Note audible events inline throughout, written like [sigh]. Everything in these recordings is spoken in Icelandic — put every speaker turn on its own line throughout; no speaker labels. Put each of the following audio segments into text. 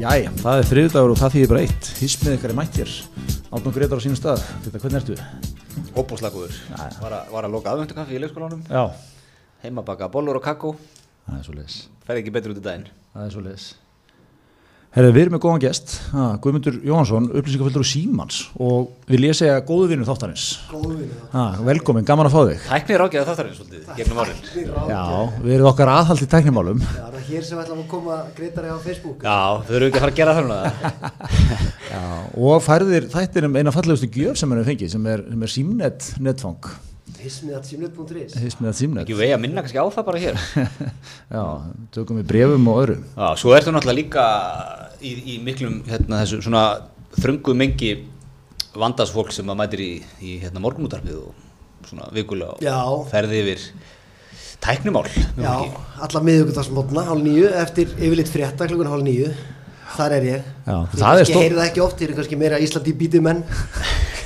Jæja, það er þriðdagur og það þýðir bara eitt. Hismið ykkar er mættir Átnum Gretar á sínum stað. Þetta, hvernig ertu?
Óbúslagur var, var að loka aðvöndu kaffi í leikskólanum.
Já,
Heima baka bollur og kakó.
Það er svo leis
Ferði ekki betur út í daginn.
Það er svo leis Herðu, við erum með góðan gest. Ha, Guðmundur Jóhansson, upplýsingaföldur úr Símans. Og vil ég segja góðu vinnu þáttarins.
Góðu vinnu
ha, Velkomin, gaman að fá þig.
Tæknir rákjaði þáttarinn svolítið Gegnum árin.
Já, við erum okkar aðhald í tæknimálum.
Já, það er hér sem við ætlum að koma greitari á Facebook.
Já, þau eru ekki að fara að gera það núna. [laughs]
Já, og færðir þættir um eina fallegustu gjöf sem hann er fengið sem er, sem er Símnet netfang
hismiðatsímnet.is
Hismið Símnet
Ekki vegi að minna kannski á það bara hér. [laughs]
Já, tökum við brefum og öðru.
Já, svo ertu náttúrulega líka í, í miklum hérna, þessu svona þröngu mengi vandasfólk sem að mætir í, í hérna, morgunútarpið og svona vikulega og ferði yfir tæknumál
Já, alla miðugundagsmótna, hálf nýju eftir yfirleitt frétta klukkan hálf nýju Þar er ég.
Já, er stór-
heyrið það ekki oft, þið eru kannski meira Íslandi í bítið menn [laughs]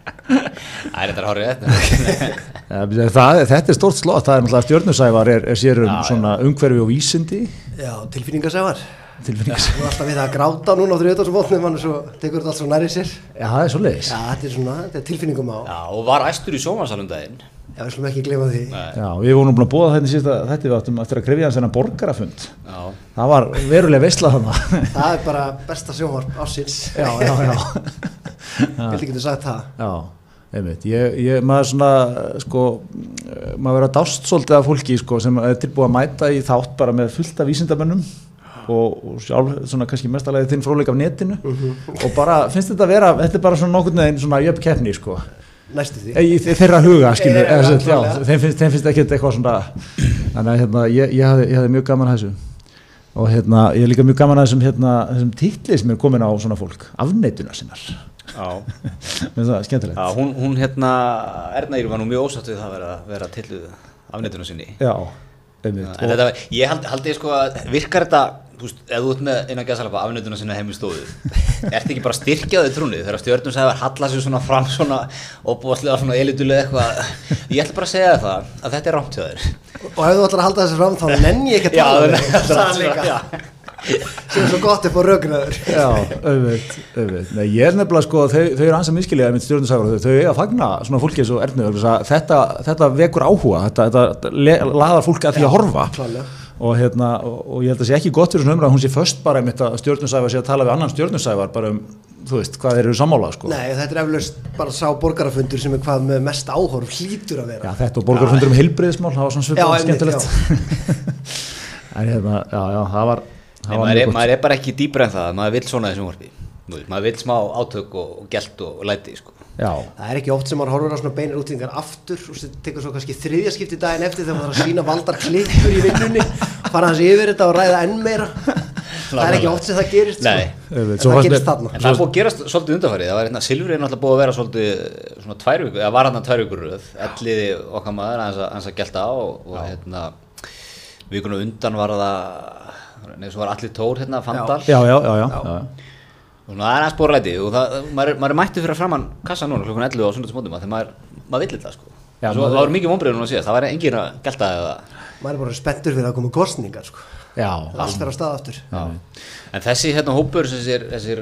[laughs]
Það er þetta þetta
Ja, það, þetta er stórt slott, það er náttúrulega stjörnusævar er, er sér um
Já,
svona umhverfi og vísindi.
Já, tilfinningasævar.
Tilfinnings.
Þú er alltaf við það að gráta núna á þriðdagsmótnum Þannig svo tekur þetta allt svo nærið sér.
Já, það er svo leiðis.
Já, þetta er svona, þetta er tilfinningum á
Já, og var æstur í sjómansalum daginn
Já, við slum ekki gleyma því
Nei.
Já, við vorum búin að búa þetta síðan þetta við áttum eftir að krefja hans þennan borgarafund.
Já,
Það var verulega veislað þarna.
Það er bara besta sjónvarp ásins
já, já, já. [laughs]
Vildi getur sagt það
Já, einmitt. Ég, ég, maður svona, sko, maður verður að dást svolítið af fólki, sko, sem er tilbúið að mæta í þátt bara með fullt af vísindamönnum og, og sjálf, svona kannski mestalagi þinn fróðleik af netinu og bara, finnst þetta að vera, þetta er bara svona nokkurn veginn svona jöfn keppni, sko.
Næstu því.
Þe- þeirra huga skilur, sem, já,
klálega.
þeim finnst, þeim finnst ekki eitthvað svona þannig að hérna, ég, ég, hafði, ég hafði mjög gaman að þessu. Og hérna, ég er líka mjög gaman að þessum, hérna, þessum titli sem er komin á svona fólk afneituna sinnar. [laughs] Það skemmtilegt.
Já, hún, hún hérna, Erna Ír var nú mjög ósátt við það að vera, vera tilluð afnættuna sinni.
Já,
En þetta, var- ég held, haldi sko að virkar þetta, þú veist, ef þú ert með eina gæðsalapa afnættuna sinna heim í stóðu [laughs] ertu ekki bara styrkjaðið trúnið? Þegar stjórnum sagði að halla sér svona fram svona og búastlega svona elitulega eitthvað. [laughs] Ég ætla bara að segja það að þetta er rámt hjá þér.
Og ef þú ætlar að halda þessu fram þá nenn ég ekki að tala um þetta sem er svo gott upp á rögnaður
Já, auðvitað, auðvitað. Nei, ég er nefnilega sko, þau, þau eru ansað miskiljaði með stjórnusægur, þau, þau eiga að fagna svona fólki eins og Ernu, þetta, þetta vekur áhuga, þetta, þetta le- laðar fólki að því að horfa
klálega.
og, hérna, og, og ég held að sé ekki gott fyrir svona umræð hún sé först bara einmitt að stjórnusævar sé að tala við annan stjórnusævar bara um, þú veist, hvað eru sammála sko.
Nei, þetta er eflaust bara sá borgarafundur sem er hvað með mest áhorf hlýtur að
Já,
vera
þetta og borgarfundur um heilbriðismál, það var svona
Já, einmitt,
skemmtilegt [laughs] en hérna, já, já, það var
Nei,
það
maður, er, maður er bara ekki dýbra en það maður vil svona þessum vorfi maður vil smá átök og, og gælt og, og læti sko.
Já,
Það er ekki oft sem maður horfur á svona beinar útlingar aftur og svo tekur svo kannski þriðja skipti daginn eftir þegar maður þarf að sína valdar klippur í vinnunni fara hans yfir þetta og ræða enn meira. Það er ekki oft sem það gerist
Nei.
sko.
Svo
það
fannst
gerist þarna.
En það er búið að gerast svolítið undanfarið, það var hérna, er náttúrulega búið að vera svolítið svona tvær vikur, eða var hann að, hans að gelta á og, og hérna, vikuna undan var það, neður svo var allir tór hérna, Fandal,
já, já, já, já, já.
og það er aðeins ræti og það, maður, er- maður er mættið fyrir að framann kassa núna klukkan 11 á sundagsmótum, þegar maður, maður vill þetta sko.
Já,
Svo,
maður-
það var mikið vonbreið núna síðast, það var engin að gelta eða,
Maður er bara spenntur fyrir að koma kostningar sko.
já
Allt fer á stað aftur
Já. En þessi hérna hópur, þessir, þessir,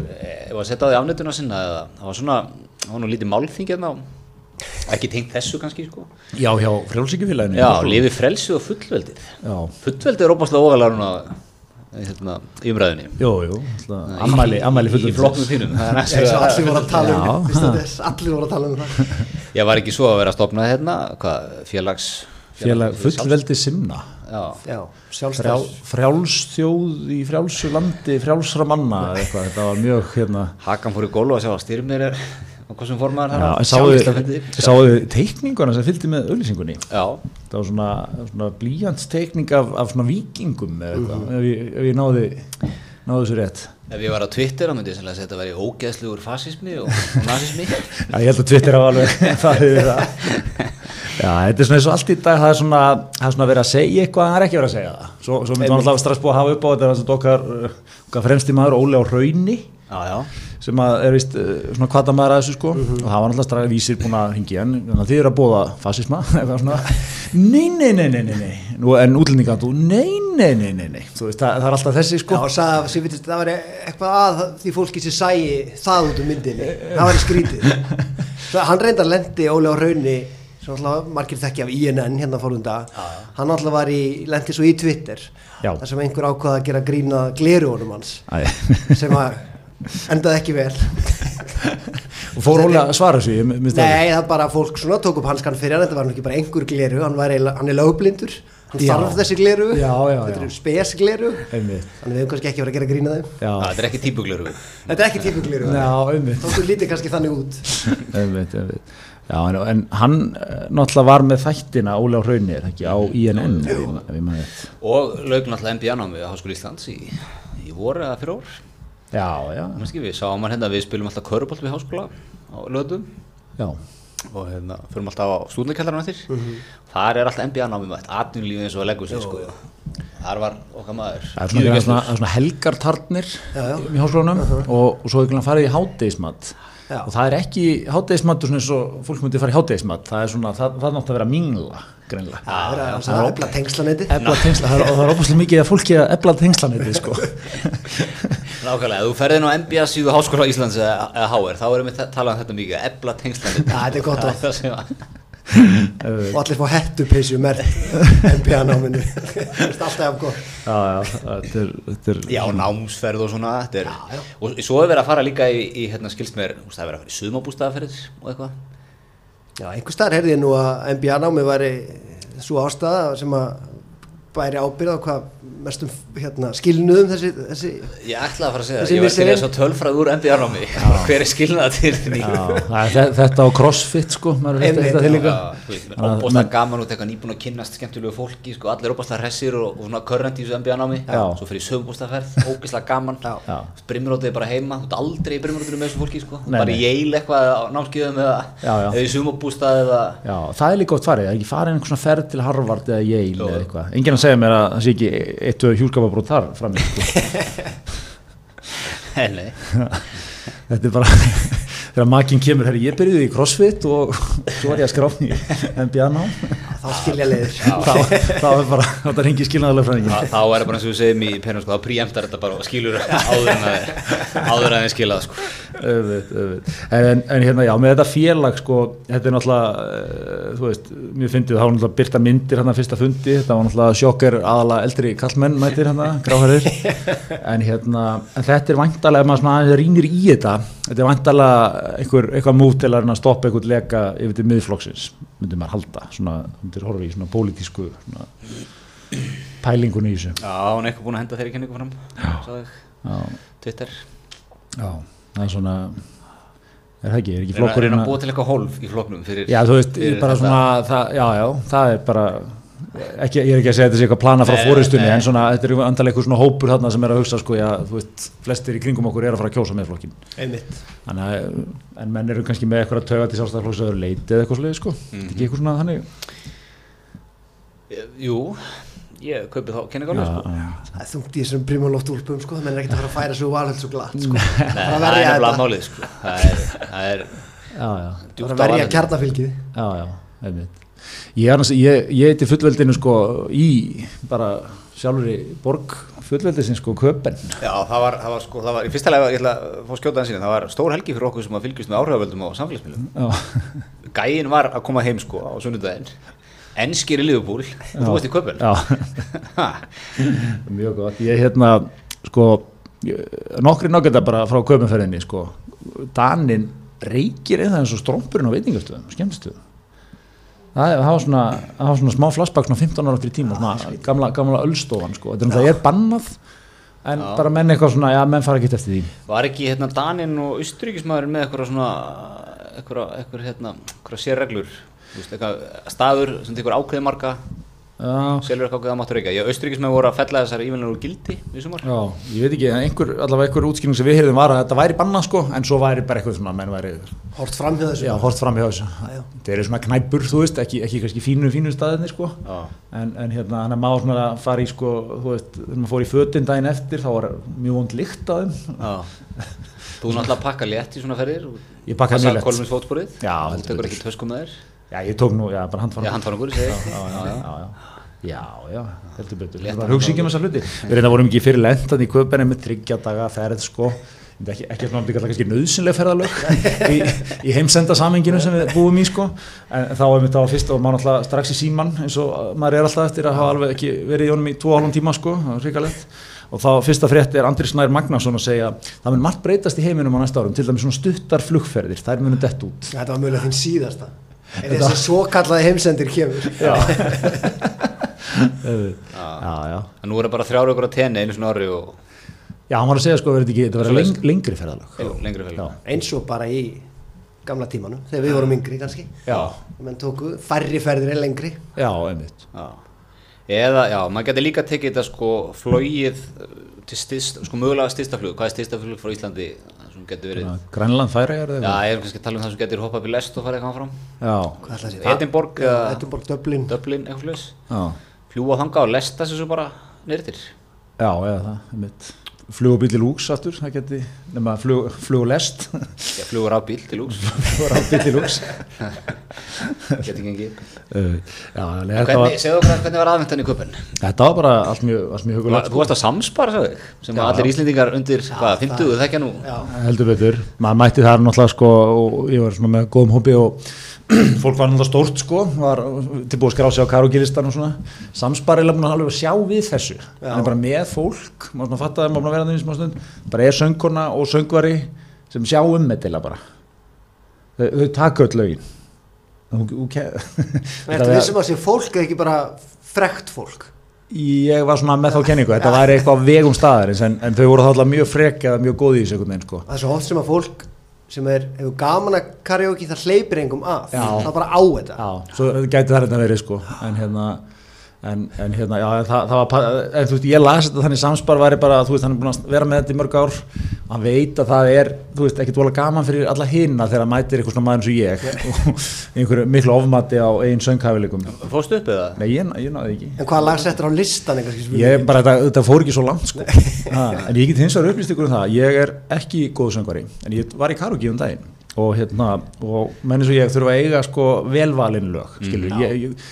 ef að setja á því afnötuna sinna, eða, það var svona, það var nú lítið málþing hérna, á- ekki tengt þessu kannski, sko.
Já, hjá frjálsíkjufélaginu
Já, lifi frelsi og fullveldið.
Já,
Fullveldið er óbáslega ógalega núna hérna, í umræðinni.
jú, alltaf, ammæli, ammæli
Í,
fullum
í flokknum þínum. Það er [laughs]
Eins og allir voru að tala um Veistu þess, Allir voru að tala um það. [laughs]
Ég var ekki svo að vera að stopna hérna, hvað, félags...
Félag fullveldi simna
Já,
Já,
Frjál,
sjálfstæð
frjálsþjóð í frjálsu landi frjálsra manna eða eitthvað, þetta var mjög hérna
Hakan fór í gólu að sjá að styrmir er, og hvað sem þarna?
en sáðu, teikninguna sem fylgdi með auðlýsingunni það var svona, svona blíjantsteikning af, af svona vikingum eða eitthvað,
Mhm.
ef, ég, ef ég náði náði þessu rétt
ef ég var á Twitter þá myndi ég sannlega að þetta væri ógeðslugur fasismi og, og nazismi. [laughs]
Já, ég held að Twitter hafa alveg [laughs] það yfir það Já, þetta er svona eins og allt í dag það er svona, það er svona verið að segja eitthvað en það er ekki verið að segja það Svo, svo myndum við alltaf strax búið að hafa upp á þetta þess að okkar, okkar fremsti maður Óli á Rauni
Já, já.
Sem að er vist svona kvata maður að þessu sko. Og það var náttúrulega strax vísir búin að hingja en þannig að þið eru að bóða fasisma [laughs] eitthvað svona, nei, nei, nei, nei, nei, nei. Nú, en útlendingar, þú, nei, nei, nei, nei, nei. Þú veist, það, það er alltaf þessi sko.
Já, og sagði að Sivitist, það var eitthvað að því fólki sem sæi það út um myndinni. Það var í skrítið. [laughs] Svo hann reyndar lendi Óli á raunni sem alltaf margir þekki af INN hérna fórunda hann alltaf var í, lendi svo í Twitter.
Já.
þar sem einhver ákvaða að gera grína glerugunum hans. Sem að endaði ekki vel.
Og fór Óli að svara það
Nei, það bara fólk svona tók upp hanskan fyrir hann, þetta var ekki bara einhver gleru, hann, var eiginlega- hann er lögblindur, hann þarf þessi gleru,
Já, já,
þetta eru spes gleru,
einmitt,
þannig við hefum kannski ekki verið að gera grína þeim.
já,
Það er ekki típugleru
Þetta er ekki típu gleru,
já, einmitt.
Þóttu lítið kannski þannig út. [laughs]
einmitt, einmitt. Já, en, en hann eh, náttúrulega var með þættina Óli á er ekki, á INN.
Og laug náttúrulega námi á Háskóli Íslands í, í voru eða fyrir ár
Já, já,
Manski, Við sáum hann hérna, við spilum alltaf körubolt við háskóla á löðum
já,
og hérna, förum alltaf á stúdnarkjallarinn eftir. Þar er alltaf MBA námi mætt, atvinnulífið eins og að leggur sig sko. Þar var okkar maður.
Það er svona, svona, svona helgartarnir í háskólanum og, og svo er farið í hádeismat
Já.
og það er ekki hádeismat svona eins og fólk myndi fara í hádeismat það er svona, það, það nátt að vera mingla greinlega
Það er að það er efla tengslanetti.
Það er, og það er óbúslega mikið að fólki að efla tengslanetið sko. [laughs]
Nákvæmlega, þú ferði nú á MBA síðu Háskóla Íslands eða, HR, þá erum við talað um þetta mikið, ebla tengslanir.
Já, þetta er gott orð.
Það sem að, [laughs]
Og allir fá hettupeysu mert NBA-náminu. [laughs] Það er alltaf af gott.
já, já, þetta er, þetta er
já, námsferð og svona, þetta er, og svo er verið að fara líka í, í hérna skilst mér, það er verið að fara í sumabústaðaferðir og eitthvað.
Já, einhver staðar heyrði ég nú að NBA-námi væri svo ástæða sem að bæri ábyrða á hvað mestum hérna, skilnuðum þessi, þessi
Ég ætlaði að fara að segja,
Þessi
ég var til þess að tölfræð úr MBA námi, [laughs] hver er skilnað til því?
Það er þetta á crossfit sko, menn-
gaman út eitthvað nýbúin að kynnast skemmtilegu fólki, sko, allir óbúslega hressir og, og svona körrent í þessu MBA námi,
Já.
svo fyrir sögumbústaðferð, [laughs] óbúslega gaman, brimrótið er bara heima, þú ert aldrei í brimrótinu með þessu fólki, sko,
Nei,
bara í Yale eitthvað á
já.
eða í
eitt og hjúlskapabrót þar fram í sko. [laughs] [laughs] Þetta er bara, þegar makinn kemur, herri, ég byrjuði í crossfit og [laughs] svo var ég að skráfni nám [laughs]
þá skilja leiðir. [laughs]
þá, þá er bara, þetta er hengi skilnaðalega fræðingin
þá þá er það bara eins og við segjum í penum, sko, þá príemtar þetta bara og skilur áður en að, áður en að þið skilað, sko.
Öfut, öfut. En, en hérna já, með þetta félag sko, þetta er náttúrulega uh, þú veist, mjög fyndið, þá var náttúrulega byrta myndir hérna fyrsta fundi, þetta var náttúrulega sjokker aðalega eldri kallmenn mætir hérna gráhærir, en hérna en þetta er væntalega, ef maður rýnir í þetta, þetta er væntalega einhver, eitthvað mútt til að stoppa einhvern leka yfir til miðflokksins, myndir maður halda svona, myndir horfa í svona pólitísku svona, pælingunni í þessu
Já, hún er eitthvað búin að henda þeirri kenningu fram, ég,
já,
Twitter.
já, það er svona er það ekki, er ekki
Reyna,
flokkurinn
reyna
að-
búa til eitthvað hólf í flokknum fyrir
Já, þú veist, bara
þetta.
svona, það, já, já, það er bara, ekki, ég er ekki að segja að þetta sé eitthvað plana frá fóristunni, en svona, þetta er andalega eitthvað svona hópur þarna sem er að hugsa, sko, já, þú veist, flestir í kringum okkur er að fara að kjósa með flokkin.
Einmitt.
Þannig að, en menn eru kannski með eitthvað að tauga til sjálfstæðarflokks öðru leiti eða eitthvað sluðið, sko. Mm
Mhm.
Ekki eitthvað svona þannig.
Eh, Jú, ég kaupi þá kenningu alveg, sko.
já.
Það er þungt í þessum primulóft úlpum sko, menn er ekkert að fara að færa svo valhöld svo glatt sko. [laughs]
Það
verja
er
þetta.
málið, sko. Það er, það er
Já, já,
djúpt
Bara verja
á
kjarnafylgið.
já, já. Ég annars, ég, ég heiti fullveldinu, sko, í bara sjálfur í borg fullveldisins, sko, köpen.
Já, það var, það var sko, það var, í fyrsta lega, ég ætla að fá skjóta hans síðan, það var stór helgi fyrir okkur sem að fylgjast með áhrifavöldum á samfélagsmiðlum. Gæin var að koma heim sko á sunnudaginn, enskir í Liverpool og þú veist í köpun.
já. Mjög gott, ég hérna sko, nokkri nokkenda bara frá köpumferðinni sko, Danin reykir eða eins og strómpurinn á veitingastöðum, skemmstöðum það, það var svona það var svona smá flashback, svona 15 ára fyrir tíma svona gamla, gamla ölstofan sko. Þetta er náttúrulega er bannað en
Já.
bara menn eitthvað svona, já menn fara ekki eftir því.
Var ekki hérna Daninn og Austuríkismæðurinn með eitthvað svona, eitthvað, eitthvað hérna, eitthvað sérreglur, þú veist, eitthvað staður sem tekur ákveði marga
Já,
selur eitthvað að máttu reykja Já, austuríkismenn voru að fella þessar ívillinur úr gildi í sumar
já, ég veit ekki, en einhver, allavega einhver útskýring sem við heyrðum var að þetta væri banna sko, en svo væri bara eitthvað svona, menn væri,
Hort fram hjá þessu
já, hort fram hjá þessu.
já.
Það eru svona knæpur, þú veist, ekki, ekki kannski fínu, fínu staðinni sko,
Já.
en, en hérna, hann er maður svona að fara í sko, þú veist, þegar maður fór í fötin daginn eftir, þá var mjög vond lykt að þeim.
Já. Þú náttúrulega að pakka létt í svona ferðir
Ég pakkaði mjög létt.
Kolmins fótsporið
Já,
Þú tekur ekki töskum með þér
Já, ég tók nú, já, bara handfara.
Já, handfarangur, segi ég.
já, já, já, já. Já, já, heldur betur. Það um. Við vorum ekki fyrir lentan í köpenni með tryggja daga ferð, sko. Ekki, ekki kannski nöðsynlega ferðalög í, í heimsenda samenginu sem við búum í sko en þá er mitt á fyrst og maður alltaf strax í síman eins og maður er alltaf eftir að hafa alveg ekki verið í honum í tvo hálfum tíma sko, það er hrikalegt og þá fyrsta frétt er Andri Snær Magnason að segja það mun margt breytast í heiminum á næsta árum til dæmis svona stuttar flugferðir, þær munu dett út
Þetta var mögulega þín síðasta En þessi svo kallaði heimsendir kemur
Já. Já, já
En nú er það bara þrjára ykkur að tenni einu svona orri og
Já, hann var að segja sko að þetta verður leng, lengri Já.
Eins og bara í gamla tímanum Þegar við vorum yngri kannski.
Já,
Menn tóku færri ferðir en lengri.
Já, einmitt.
Já. Eða, já, maður getur líka tekið þetta sko flóið til styrst, sko mögulega styrsta flug, hvað er styrsta flug frá Íslandi? Sem getur verið,
Grænland færiðar
já, ég er kannski að tala um það sem getur hoppað upp í lest og farið eitthvað fram,
Já?
Edinborg eða
Edinborg, Dublin.
Dublin, eitthvað flugis,
já,
fljúa þanga og lesta þessu bara nýrtir,
já, eða það, einmitt Flugubíl í lúks aftur, það geti, nema flug, flugulest
já, flugur á bíl til lúks,
Flugbíl í lúks [laughs]
getur gengið.
Uh, Já, alveg, þetta,
Hvernig,
var,
segðu okkur hvernig var aðvendan í kuppin?
þetta var bara allt mjög, allt mjög hugulegt
Þú varst að samspara, sagði ég, sem
Já.
allir Íslendingar undir, hvað, 50, þekkja nú?
Já,
heldur betur, maður mætti þar náttúrulega sko og ég var svona með góðum hópi og fólk var náttúrulega stórt sko var tilbúið að skrá sig á karogilistan og svona. Samsparilega búin að alveg sjá við þessu. Hann er bara með fólk, maður svona fattaði maður að vera það í smá stund, bara er söngkona og söngvari sem sjá um þetta eiginlega bara. Þau, þau taka öll lögin. Ke- [laughs]
Ertu vissum að sé fólk eða ekki bara frekt fólk?
Ég var svona með þá kenningu. Þetta væri eitthvað vegum staðarins en, en þau voru þá alltaf mjög frek eða mjög góði í veginn sko.
Það er svo oft sem að fólk sem er, hefur gaman að karaoke það hleypir engum að.
Já.
það er bara á þetta.
Já, svo gæti það þetta verið sko. En hérna en, en hérna, já, það, það var en þú veist, ég las þetta þannig samspar væri bara, þú veist, hann er búin að vera með þetta í mörg ár. Og hann veit að það er þú veist, ekkert vola gaman fyrir alla hinna þegar hann mætir eitthvað svona maður eins og ég [laughs] og einhverju miklu ofmati á einn sönghæfileikum
Fórstu upp eða?
Nei, ég, ég náði ekki.
En hvað lag settur á listan
Ég bara, þetta, þetta fór ekki svo langt sko. ha, en ég get hins vegar upplýst ykkur um það ég er ekki góð söngvari en ég var í karaoke um daginn og hérna og menn eins og ég þurfa að eiga sko velvalin lög skilur, ég, ég,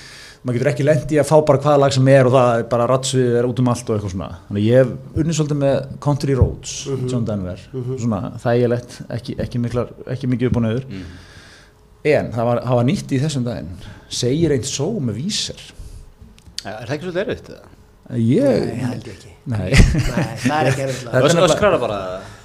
maður getur ekki lendi að fá bara hvaða lag sem er og það er bara ratsvið er út um allt og eitthvað svona þannig að ég hef unnið svolítið með Country Roads John Denver, svona þægilegt ekki, ekki, miklar, ekki mikið upp og nöður en það var, það var nýtt í þessum daginn segir einn só með vísir
Er það ekki svolítið erfitt? eða?
ég,
Nei, held ég ekki
nei
Nei, það er ekki lag.
Þetta er
Öskrar það bara?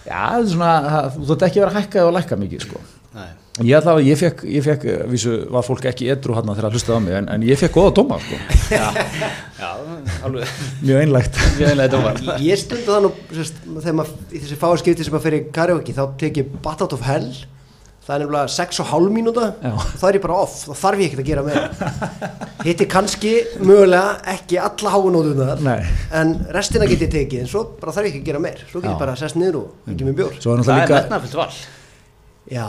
Já, það er svona, það- þú þátt ekki að vera hækkað og lækka mikið sko.
Nei.
Ég ætla að, ég fekk, ég fekk, eh, vísu, var fólk ekki edru hann þegar að hlustaði á mig, en, en ég fekk góða dóma, sko.
Já, alveg
Mjög einlægt.
Mjög einlega dómar
Ég stundi það nú sérst, þegar maður, í þessi fáarskipti sem maður fer í karaoke þá tek ég Bat Out of Hell það er nefnilega 6,5 mínúta
Já.
það er ég bara off, þá þarf ég ekkert að gera meira hitti kannski mögulega ekki alla háunóðunar
Nei.
en restina get ég tekið en svo bara þarf ég ekki að gera meir svo get
Já.
ég bara sest niður og ekki með bjór já,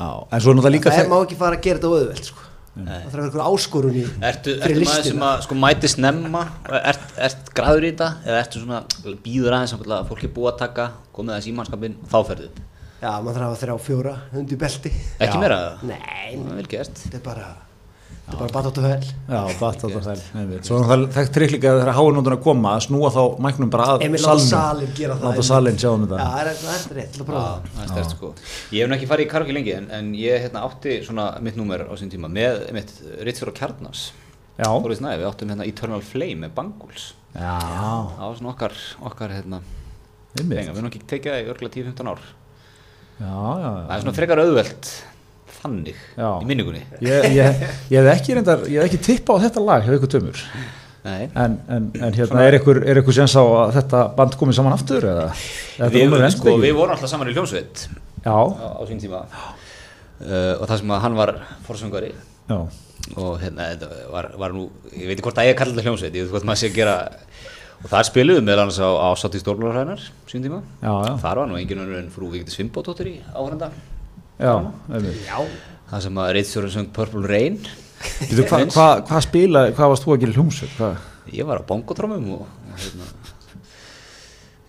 já, en svo er náttúrulega líka,
það
þe-
má ekki fara að gera þetta auðvelt sko. það þarf að vera eitthvað áskorun í
Ertu, ertu maður sem að sko mæti snemma? Ert, ert græður í þetta? Eða ertu svona býður aðeins að fólk er búið að taka komið aðeins í mannskapin þá ferðu?
Já, maður þarf að hafa þrjá fjóra undir belti.
Ekki
Já.
meira
nei,
það er vel gert.
Þetta er bara er bara Bat Out of Hell
já, batt að það, einmitt. Svo er náttúrulega þekkt trikk líka þegar háinóndun að koma, að snúa þá mæknum bara að
Emil láta
salnum.
salin gera það
Láta salin sjá um
Já,
þetta.
það er, það er rétt, að prófa. Það.
það er stærst sko. Ég hef nú ekki farið í karaoke lengi en, en ég hérna, átti svona mitt númer á sín tíma með mitt Rittsfjörð og Kjarnas
Já,
Þorðis næði, við áttum hérna Eternal Flame með Bangles.
Já,
það var svona okkar, okkar hérna við erum ekki tekið það í örgulega 10-15 ár.
Já, já,
það er svona frekar auðvelt þannig
Já.
í minningunni.
Ég, ég, ég hef ekki reyndar, ég hef ekki tippa á þetta lag, hefur ykkur tömur.
Nei.
En, en, en hérna, er ykkur, er ykkur sens á að þetta band komið saman aftur eða? Þetta
Við, við, sko, við vorum alltaf saman í hljómsveit.
Já,
á, á sín tíma. Uh, og það sem að hann var forsöngari
Já,
og hérna, þetta var, var nú ég veit ekki hvort að ég kallar þetta hljómsveit ég veit hvort maður sé að gera og það spiluðu meðal annars á ásátt í stórlunarhæðinar sín tíma,
já, já,
þar var nú engin önnur en frú Vigdís Fimbóttóttir í áhverjanda það sem að reyðstjórun söng Purple Rain.
Hvað hva, hva spila, hvað varst þú að gera hljómsveit?
Ég var á bongotrómum og, og hérna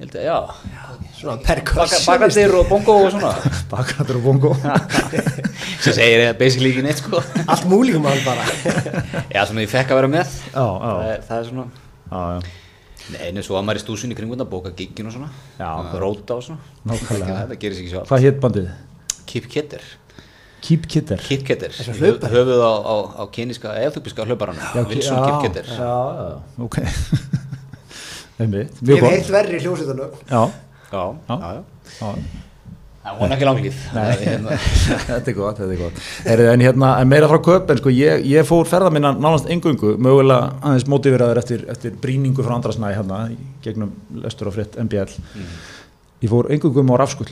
held að já.
Svona
Baka-
percussionist
bakandir og bongo og svona. [laughs]
Bakrættur og bongo. [laughs]
Sem segir ég basically ekki neitt sko.
Allt múlíkum hann bara. [laughs]
Já svona ég fekk að vera með.
Já, já,
það er, það er svona
já, já,
Nei, en svo var maður í stúsunni kring þetta, bóka giggin og svona.
Já.
róta og svona.
Nákvæmlega.
Þetta gerist ekki svo allt
Hvað hétt bandið?
Keep Kitter
Keep Kitter
Keep Kitter
og.
Höfuð á, á, á kyníska, eðþubiska hlauparann Wilson Keep Kitter
Já, já, ok. [laughs] Einmitt,
Ég heilt verri hljómsveitunum
Já,
Já,
Já.
já, Það vona ekki langlíf.
Nei.
Hérna, [laughs]
þetta er gott, þetta er gott. Heyrðu, en, hérna, en meira frá köp en sko, ég, ég fór ferða minna nánast engöngu mögulega aðeins mótiveraður eftir, eftir brýningu frá andrasnæði hérna í gegnum lestur á fritt MBL ég fór engöngum á rafskull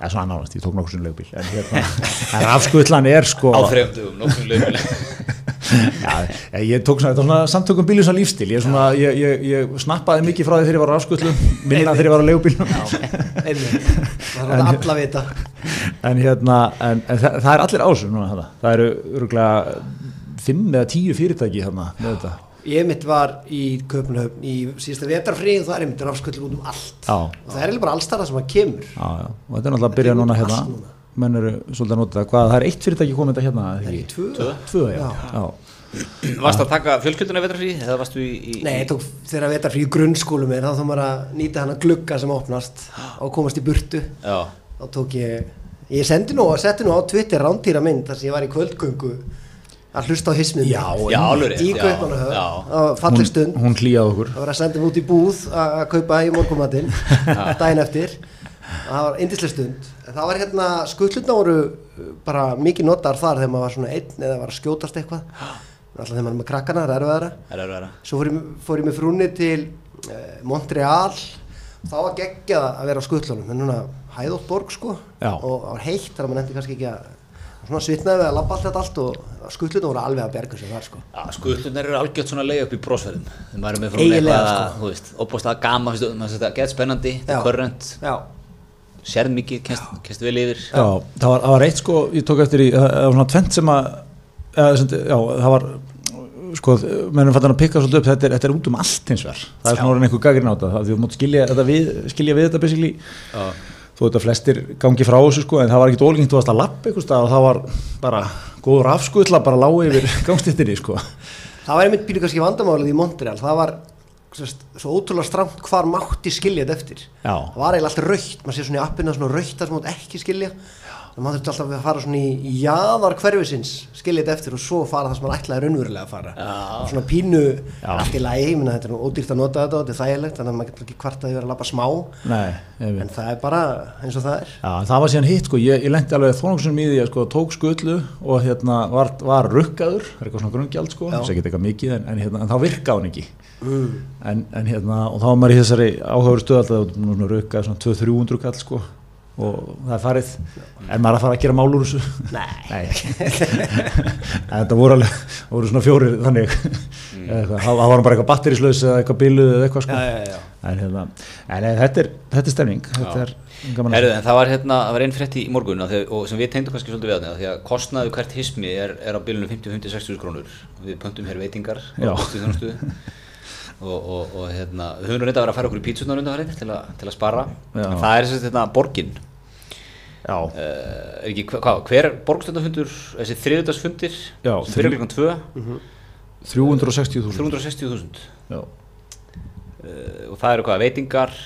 eða svona nánast, ég tók nokkuð svona leigubíl en, hérna, en rafskullan er sko.
Á þrejumdugum, nokkuð löguleg [laughs]
Já, ég tók svona, þetta var svona samtökum bílum svona lífstil, ég, svona, ég, ég, ég snappaði mikið frá því þegar ég var á rafskullu minna þegar ég var á
Einmitt. Það er [laughs] alla að vita.
En hérna en, en það, það er allir ásum núna þetta. það eru örgulega fimm eða tíu fyrirtæki þarna með þetta
Ég mitt var í Köpunhöfn í síðasta vetarfrí og það er einmitt rafsköllur út um allt
já,
og það er eiginlega bara allstara sem að kemur
já, já, og þetta er náttúrulega að byrja
Það
núna
út
hérna
allt núna.
menn eru svolítið að nota það, hvað, það er eitt fyrirtæki komið þetta hérna
Það er
ekki?
tvö
Tvö.
tvö, já,
Já.
já.
Varst að taka fjölskylduna vetrafrí eða varstu í, í
Nei, ég tók þegar vetarfrí í grunnskólu mér þá þá maður að nýta hana glugga sem opnast og komast í burtu
Já,
þá tók ég ég sendi nú og setti nú á Twitter rántýra mynd þar sem ég var í kvöldgöngu að hlusta á hismið
Já,
já, alveg
í á falleg stund
hún, hún hlýjaði okkur.
Það var að senda mig út í búð að kaupa í morgumatinn [laughs] daginn eftir. Það var indislega stund. Það var hérna, skullutna voru uh, bara mikið notar þar þegar maður var svona einn eða var að skjótast eitthvað. Alltaf þegar maður er með krakkana, það er erfiðara.
Er
svo fór ég, fór ég með frúnni til uh, Montreal. Þá var geggjað að vera á skullunum en núna hæðótt borg sko.
Já.
og það var heitt þannig að maður nefndi kannski ekki að svona svitnaði við að labba allt þetta allt og skullunum voru alveg að berga sér þar sko.
Já, skutlunar eru algjört svona leið upp í brósferðin þegar maður með frá
Eiginlega,
eitthvað
sko.
að, þú veist, opbúst að gama þú- finnst þetta gett spennandi,
Já.
er körrent.
Já,
sérð mikið, kennst, vel yfir.
Já, það var, það var eitt sko, ég tók eftir í það það var svona tvent sem að eða, sem, já, það var sko, mennum fattan að pikka svolítið upp þetta er, þetta er út um allt hins vegar. Það er svona orðin einhver gagrin á þetta það- því þú mátt skilja þetta við, skilja við þetta basically.
Já.
Þú veit að flestir gangi frá þessu sko en það var ekkit ólíkingt þú varst að lappa einhvers stað og það var bara góður afskuðla bara lág yfir [laughs] gangstéttinni sko.
Það var einmitt býlu kannski vandamálið í Montreal. Það var sérst, svo ótrúlega stramt hvar mátti skilja þetta eftir.
Já.
það var eiginlega alltaf raukt, maður sé svona í appina svona raukt þar sem mátti ekki skilja þannig maður þurfti alltaf að fara svona í, jaðar hverfisins skilja þetta eftir og svo fara það sem maður ætlaði raunverulega að fara.
Já.
svona pínu allt í lagi, þetta er nú ódýrt að nota þetta og þetta er þægilegt þannig að maður getur ekki hvart að ég vera að labba smá.
Nei,
en það er bara eins og það er.
Já, það var síðan hitt sko, ég, ég lendi alveg þónoksunum í því að sko, tók skullu og hérna var, var rukkaður, það er eitthvað svona grungjald sko,
Já.
þess að geta eitthvað mikið en, en, hérna, en þá virkaði hann ekki. En, en hérna, og þá var maður í þessari áhugaður stöð alltaf, svona rukkað svona 200-300 kall sko og það er farið, en maður að fara að gera mál úr þessu?
Nei.
en [laughs] þetta voru alveg voru svona fjórir þannig. Þá þá var bara eitthvað batterislaus eða eitthvað biluð eða eitthvað sko.
Já, já, já.
en, hérna, en eh, þetta er, þetta er stemning. Þetta er
en það var hérna, það var einn frétt í morgun þegar, og sem við tengdum kannski svolítið við að því að kostnaðu hvert hismi er, er á bilinu 50-50-60 krónur. Við pöntum hér veitingar
Já.
á Pósthúsþjónustu. [laughs] og, og, og hérna, við höfum reynda að vera að fara okkur í pítsunar undan til, að- til að spara.
Já.
en það er þess að hérna, borgin.
Já,
uh, er ekki, hva, hvað, hver borgstöndafundur þessi þriðudagsfundir
Já,
sem fyrir
þrjú-
klukkan 2
360.000
360.000
Já,
uh, og það eru hvað, veitingar?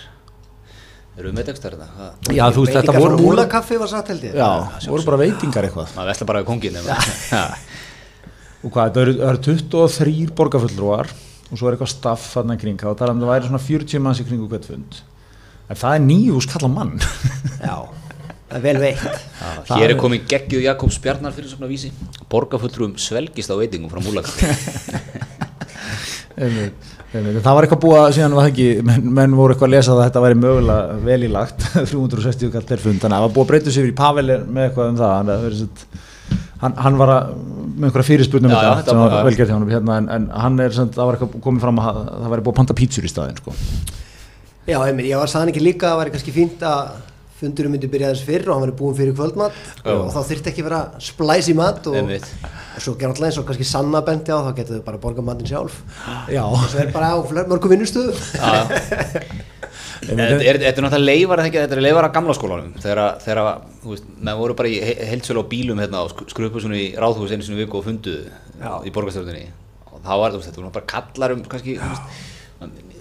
Eru við með textar þetta? Hvað?
Já, þú veist, þetta voru
múlakaffi var satt held ég.
Já, það voru bara veitingar eitthvað.
Maður vesla bara við kongin. [laughs]
Og hvað, það eru, það eru 23 borgarfullrúar og svo er eitthvað staff þarna í kring. Og það er að það væri svona 40 manns í kringu hvert fund. En það er nýjús kalla mann. [laughs]
Já, það er vel veitt.
Það
Hér er komin geggjuð Jakobs Bjarnar fyrir svona vísi. Borgarfulltrúum svelgist á veitingum frá [laughs] [laughs]
einmitt. Það var eitthvað búið að síðan var það ekki, menn, menn voru eitthvað að lesa að þetta væri mögulega vel í lagt. 360 kall per fund, þannig að það var búið að breyta sig yfir í Pavel með eitthvað um það. Hann, hann, hann var að með einhverja fyrirspurnum
já,
þetta
þetta
sem
var- já.
velgerð hjá hann hérna, en, en hann er, sem, það var eitthvað komið fram að það væri búið að panta pítsur í staðinn sko.
Já, einmitt, ég var saðan ekki líka að það væri kannski fínt að fundurum myndi byrja þess fyrr og hann væri búin fyrir kvöldmat
Já.
og þá þyrfti ekki vera splæs í mat og, og svo gerði alltaf eins og kannski sanna bendi á þá getur þau bara borga matinn sjálf
já,
það er bara á mörgum
já. [laughs] Þetta er, náttúrulega leifar, þetta er leifar af gamla skólanum. Þegar, að- að, menn voru bara í heilsölu á bílum hérna og skrupu svona í ráðhús einu í viku og funduðu í borgarstjórnunni og þá var þetta bara kallar um kannski,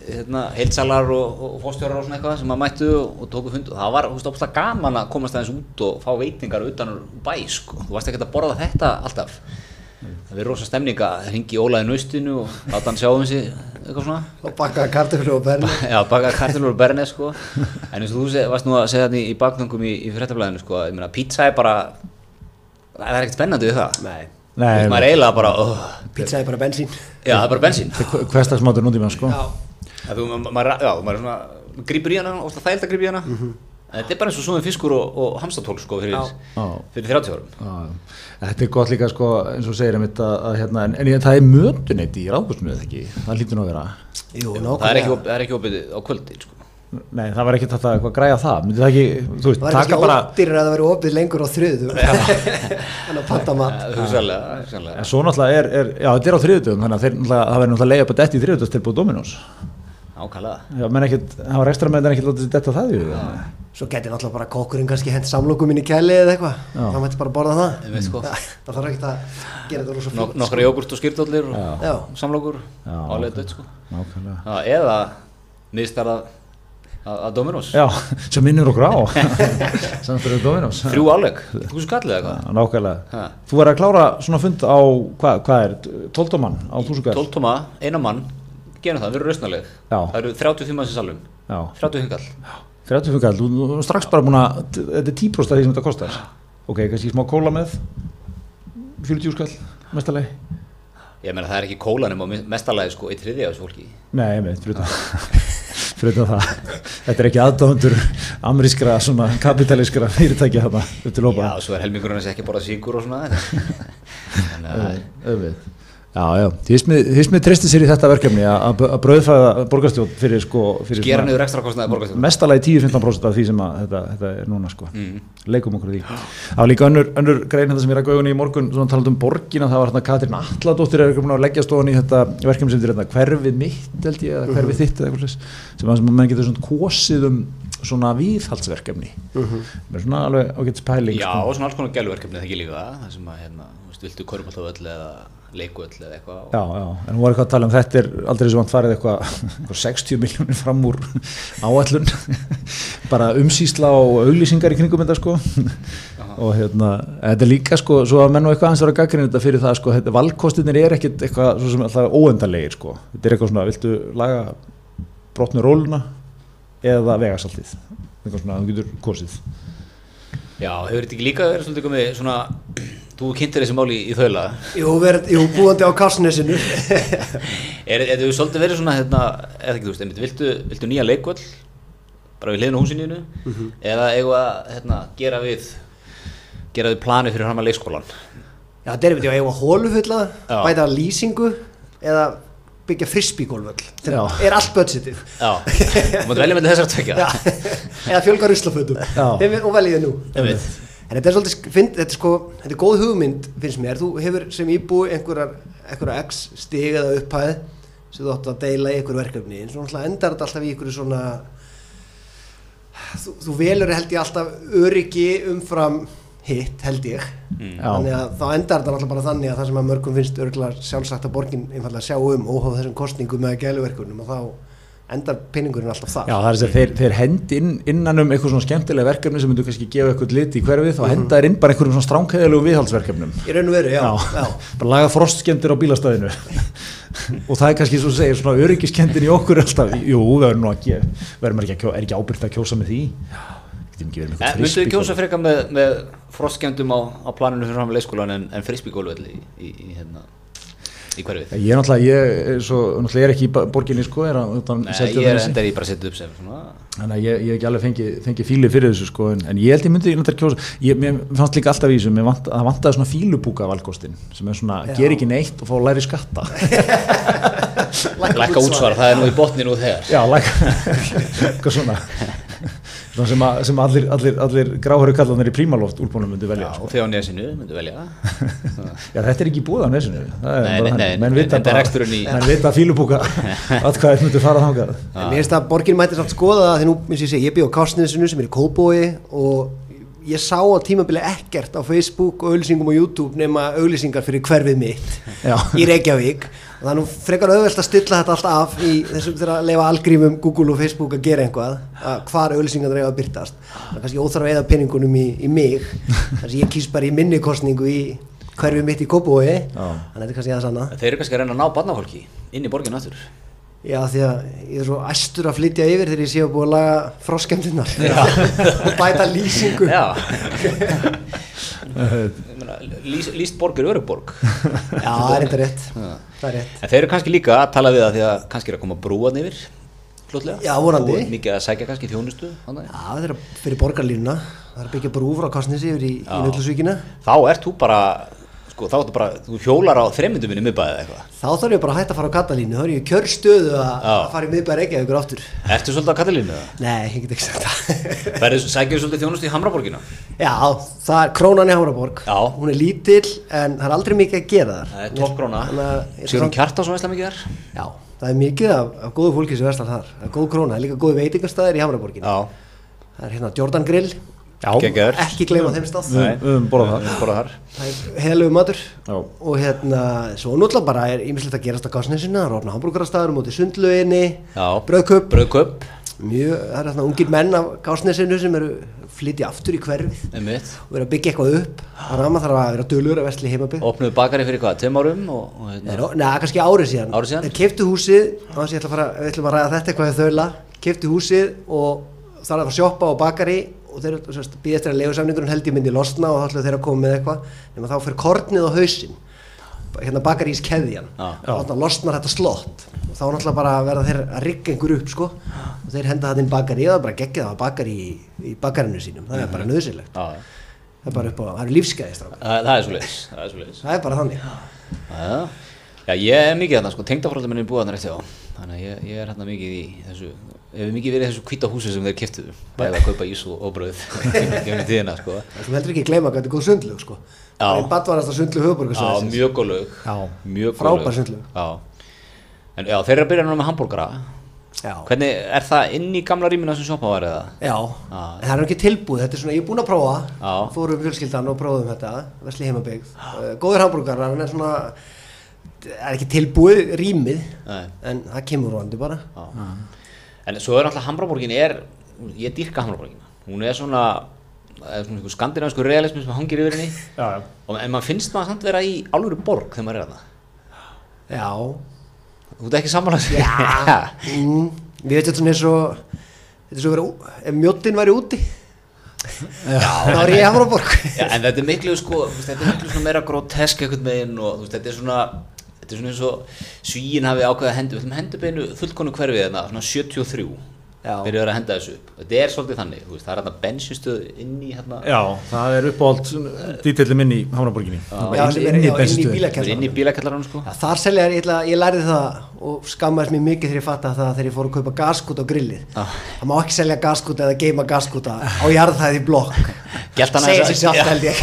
hérna, heilsalar og, og fórstjórar og svona eitthvað sem að mættu og, tóku fundu og það var, ópslega gaman að komast aðeins út og fá veitingar utan bæ, sko, þú varst ekki að borða þetta alltaf það verður rosa stemning að ringi Ólaði naustinu og láta hann sjá um sig eitthvað svona.
Og bakka kartöflu og berni [laughs]
Já, baka kartilur og bernes sko. En eins og þú varst nú að segja þetta í, í baknöngum í, í fréttablaðinu sko Ég meina, pizza er bara Það er ekkert spennandi við það.
Nei,
Þú veist, maður er eiginlega bara oh,
pizza er bara bensín.
Já, það er bara bensín.
Hverstagsmátur nútíma sko.
Já,
Það þú, ma- maður, já, maður er svona Grípur í hana, óslega þægild að grípa í hana. En þetta er bara eins og svona fiskur og, og hamstatól sko fyrir, fyrir 30 árum.
Þetta er gott líka sko, eins og segir einmitt að, að hérna, en, en það er mötuneyt í ráðbúrsmiðið ekki, það lítur nú að vera.
Jú,
Það er ekki, op- það er ekki opið á kvöldi sko.
Nei, það var ekki þetta eitthvað að græja það. Myndi það ekki, þú veist,
Það var
taka
kannski
bara
ódýrir að það veri opið lengur á þriðu [laughs] en að panta mat
Eh, [laughs] Hugsanlega, hugsanlega.
En svo náttúrulega er, er já, þetta er á þriðutöfum þannig að það verður náttúrulega leiða upp að detti í þriðutöfs til búið Dominós
Ákvæmlega
Já, menn ekkert, það var ekstra með þetta ekkert látið sér detta það hug.
Svo geti náttúrulega bara kokkurinn kannski hent samlokum inn í kæli eða eitthvað.
Já.
þá mætti bara borða það.
Einmitt, sko.
Það þarf ekki að gera þetta rosa
Nok
flott
Nokkra jógurt og skýrdóllir og
Já.
samlokur
Já,
Álega dött sko.
Nákvæmlega.
Já, eða miðstarða að Dominós
Já, sem minnur okkur á. [laughs] Samt fyrir Dominós
þrjú áleg, þú skallið eða
Já, Nákvæmlega. Þú er að klára svona fund á, hvað, hvað er, 12 mann á þúsugall?
12 tóma, eina mann, gerum það, við erum rausnaleg
Já.
það eru 35 manns í salum
Já,
30 hingall
30 fyrir þú þú er strax bara búin að, þetta er 10% af því sem þetta kostar. Ok, kannski smá kóla með, 40 skall, mestalegi.
ég meina það er ekki kólanum á mestalagi sko í þriðja þessu fólki
Nei, ég fyrir það. [laughs] fyrir það. Þetta er ekki aðdáðundur amerískra, svona kapitalískra fyrirtækja þarna, upp til
já,
lópa.
og svo er helmingurinn að segja ekki bara síkur og svona [laughs] þannig að
Já, já, Þísmið treysti sér í þetta verkefni að brauðfæða borgarstjórn fyrir sko fyrir
skera niður ekstra kostnaði borgarstjórn
mestalagi 10-15% af því sem að þetta, þetta er núna sko,
Mm.
leikum okkur því. Það var líka önnur, önnur grein þetta sem ég ræk augunni í morgun svona talað um borgina, það var hérna Katrín Alladóttir er ekki búin að leggja stofan í þetta verkefni sem þetta hérna, hverfið mitt held ég eða hverfið þitt eða eitthvað slags, sem að sem menn getur svona kosið um svona viðhaldsverkefni. Með svona alveg ágætt spæling
já,
sko.
og svona alls konar gæluverkefni það ekki líka. Það sem að hérna, viltu körpallavöll eða leikuöll eða eitthvað.
Já, já, en hún var eitthvað að tala um þetta er aldrei svo vant farið eitthvað, eitthvað 60 miljónir fram úr [laughs] áallun [laughs] bara umsýsla og auglýsingar í kringum þetta sko. Og hérna, þetta er líka sko svo að menn og eitthvað hans var að gaggrina þetta fyrir það sko þetta, valkostinir er ekkit eitthvað svo sem alltaf óendanlegir sko, þetta er eitthvað svona viltu laga brotnu róluna eða vegasaltið? Eitthvað svona, þú getur kosið
já, hefur þetta ekki líka verið svolítið komið svona þú kynntir þessi máli í, í þaula?
Jú, verið, jú, búandi á Karsnesinu. [laughs]
Er þetta svolítið verið svona hérna, eða ekki þú veist, einmitt, viltu, viltu nýja leikvöll bara við hliðinu húsininu eða eigum við að hérna, gera við gera við plani fyrir að leikskólan
Já, þetta er við, já, var hólufulla bæta lísingu eða byggja frisbygólvöll
Já.
er allt budgetið.
Já, þú mátt velja með þessar tvekja
eða fjölga ruslafötum.
Já.
og veljiði nú. En þetta er svolítið, finn, þetta er sko þetta er góð hugmynd, finnst mér. Þú hefur sem íbúi einhverjar, einhverjar x stig eða upphæð sem þú átt að deila í einhver verkefni. En svo náttúrulega endar þetta alltaf í einhverju svona þú, þú velur held ég alltaf öryggi umfram hitt held ég.
Já.
þannig að þá endar þetta náttúrulega bara þannig að það sem að mörgum finnst örgulega sjálfsagt að borgin einfallega sjá um óháð þessum kostningum eða gæluverkunum og þá endar pinningurinn alltaf þar.
Já, það er þess að þeir, þeir hendi inn, innan um eitthvað svona skemmtilega verkefni sem myndu kannski gefa eitthvað lit í hverfið og henda þeir inn bara einhverjum svona stránkæðilegu viðhaldsverkefnum.
Í raun og veru, já, já.
bara laga frostskemmtir á bílastæðinu. Og það er kannski svo segir svona öryggiskendin í okkur alltaf. Jú, við verðum nú að gefa verðum ekki að er ekki ábyrgt að kjósa með því getum ekki verið með
Eh,
eitthvað
myndu þið kjósa frekar með, með frostskjöndum á, á planinu fyrir fram að leikskólan en, en frisbygólvöll í, í, í, hérna, í hverfið
Ég er náttúrulega, ég svo, náttúrulega er ekki í borginni sko, er að, utan
Nei, ég er
Seltjarnarnesi.
enda ég bara setja upp sem svona
Þannig að ég, ég hef ekki alveg fengið fengi fílu fyrir þessu sko, en, en ég held ég myndi ég kjósa, ég, mér fannst líka alltaf í þessu, mér vant, það vantaði svona fílubúka valkostin, sem er svona,
Já.
ger ekki neitt og fá læri skatta. [laughs]
Lækka útsvar, það er nú í botni nú þegar
Já, læka, [laughs] eitthvað svona sem, að, sem allir, allir, allir gráhöru kallanir í prímaloft úlbúnum myndi velja.
Já,
Sko.
og þegar á nesinu, myndu velja það [laughs]
Já, þetta er ekki búið á nesinu, það er
Nei, nei,
menn
en
vita
þetta er
bara,
reksturinn í-
menn vita að fílubúka, að hvað er myndi fara þangað.
En mér finnst að borgin mætti samt skoða það því nú, eins og ég segi, ég býð á Kásnesinu sem er í Kóbói og ég sá á tímabili ekkert á Facebook og auðlýsingum á YouTube nema auðlýsingar fyrir hverfið mitt
Já.
í Reykjavík. Og það er nú frekar auðvelt að stilla þetta allt af í þessum þegar að leifa algrímum Google og Facebook að gera einhvað að hvar auðlýsingar reyða að byrtast það er kannski óþarf að eða peningunum í, í mig. Þess að ég kýs bara í minni kostningu í hverfið mitt í Kóbói þannig að þetta er kannski það sanna
Þeir eru kannski að reyna að ná barnafólki inn í borginu aftur
Já, því að ég er svo æstur að flytja yfir þegar ég sé að búið að laga froskemdinnar [laughs] og bæta lýsingu.
Já [laughs] Lýst borg er örugborg [laughs]
Já, það er eitthvað rétt. Það er rétt.
En þeir eru kannski líka að tala við það því að kannski er að koma brúan yfir fljótlega
Já, vonandi.
Og mikið að sækja kannski þjónustu.
Já, það er fyrir borgarlínuna. Það er að byggja brú frá Kostnesi yfir í, í
Já.
Nullusvíkina.
Þá ert þú bara sko, þá ertu bara, þú hjólar á þreymyndum minni miðbæðið eða eitthvað
Þá þarf ég bara að hætta að fara á Katalínu. Þá er ég í kjörstöðu að, að fara í miðbæri Reykjavíkur áttur.
Ertu svolítið á Katalínu eða?
Nei, ég get ekki sagt það. [laughs]
Verður, sækjur svolítið þjónustu í Hamraborgina?
Já, það er krónan í Hamraborg.
Já.
Hún er lítill en það er aldrei mikið að gera þar.
Það er toppgróna
Þannig að ég ætla
Sigrun
samt-
Kjartás og veistlega mikið þar
Já, það er mikið af, af góðu fólki sem verslar þar. Það er góð króna, það er líka góð veitingastæðir í Hamraborgin.
Já,
Það er hérna Jordan Grill,
Já,
ekki gleyma þeim stað.
Við- höfum borðað þar.
Við höfum borðað þar.
Það heðalegu matur.
Já.
og hérna, svo náttúrulega bara er ímislegt að gerast á Gásnesinu, það er ofna hambúrgarastæður mútið sundluginni,
Já.
bröðköp,
Brauðköp
mjög, það er hérna ungir menn af Gásnesinu sem eru flytja aftur í hverfið.
Einmitt.
Og vera að byggja eitthvað upp, þannig að maður þarf að vera dölur að versli heimabygg.
Opnuðu bakari fyrir hvað, tveim árum og, og hérna,
Nei, kannski árið síðan.
Árið síðan?
Þeir keiftu húsið, þannig að ég ætla að fara, við ætlum að ræða þetta eitthvað í þaula, keiftu húsið og er að fara að sjoppa á bakari og þeir býð eftir að leigusamningurinn held ég myndi losna og þá ætla þeir að koma með eitthvað, nema þá fyrir kornið á hausinn, hérna bakarís keðjan,
Já.
þá losnar þetta slott. Og þá náttúrulega bara verða þeir að rigga einhver upp sko. Og þeir henda það inn bakari og það er bara geggja það bakari í, í bakarinu sínum, það er bara nöðsynlegt,
Já,
það er bara upp á, það eru lífsgæðist
það, það er svo leiðis Það er
er bara þannig.
Já, já, ég er mikið þarna, sko, tengdafórhaldur minni er búið þarna rétt hjá. Þannig að ég, ég er hérna mikið í þessu Hefur mikið verið í þessu hvíta húsi sem þeir keftuðu Bæði að kaupa ís og, brauð [laughs] Gefum tíðina, sko
sem heldur ekki að gleyma hvað þetta er góð sundlug sko. Það er badvarasta sundlug
Já,
höfuborgarsvæðisins.
mjög góð lög
Já.
Mjög góð
Frábær.
Já En já, þeir eru að byrja núna með hambúrgara
Já.
Hvernig, er það inn í gamla rýmina sem sjoppa var eða?
Já.
Já.
En það er ekki tilbúið, þetta er svona, ég er búinn að prófa,
Já.
fórum fjölskyldan og prófum þetta, Vesli góður hambúrgar, en það það
svo er alltaf Hamraborgin er, ég dýrka Hamraborgina, hún er svona, það er svona einhver skandinavisku realismi sem hangir yfir henni
Já, já.
og en maður finnst maður samt vera í alvöru borg þegar maður er að
Já.
Þú ert ekki þessu?
Já. [laughs] mm, við veitum svona eins og, þetta er svo verið, ef mjóttin væri úti, Já. þá er ég hambúrgarborg.
Já, en þetta er miklu sko, þetta er miklu svona meira grotesk einhvern veginn og þetta er svona þetta er svona eins og svíin hafi ákveðið að hendu, við ætlum að hendu beinu fullkonu hverfið þarna, svona 73
Já.
byrjuður að henda þessu upp, þetta er svolítið þannig þú veist, það er hérna bensinstöð inn í hérna.
Já, það er uppáhald
er- já, inn í bílakjallaranum.
inn í bílakjallaranum sko.
Þar selja þér, ég, lærði það og skammaðist mér mikið þegar ég fatta það þegar ég fór að kaupa gaskút á grillið.
Ah.
Það má ekki selja gaskút eða geima gaskúta á jarðhæði blokk.
Aðeins
sér sjálft held ég.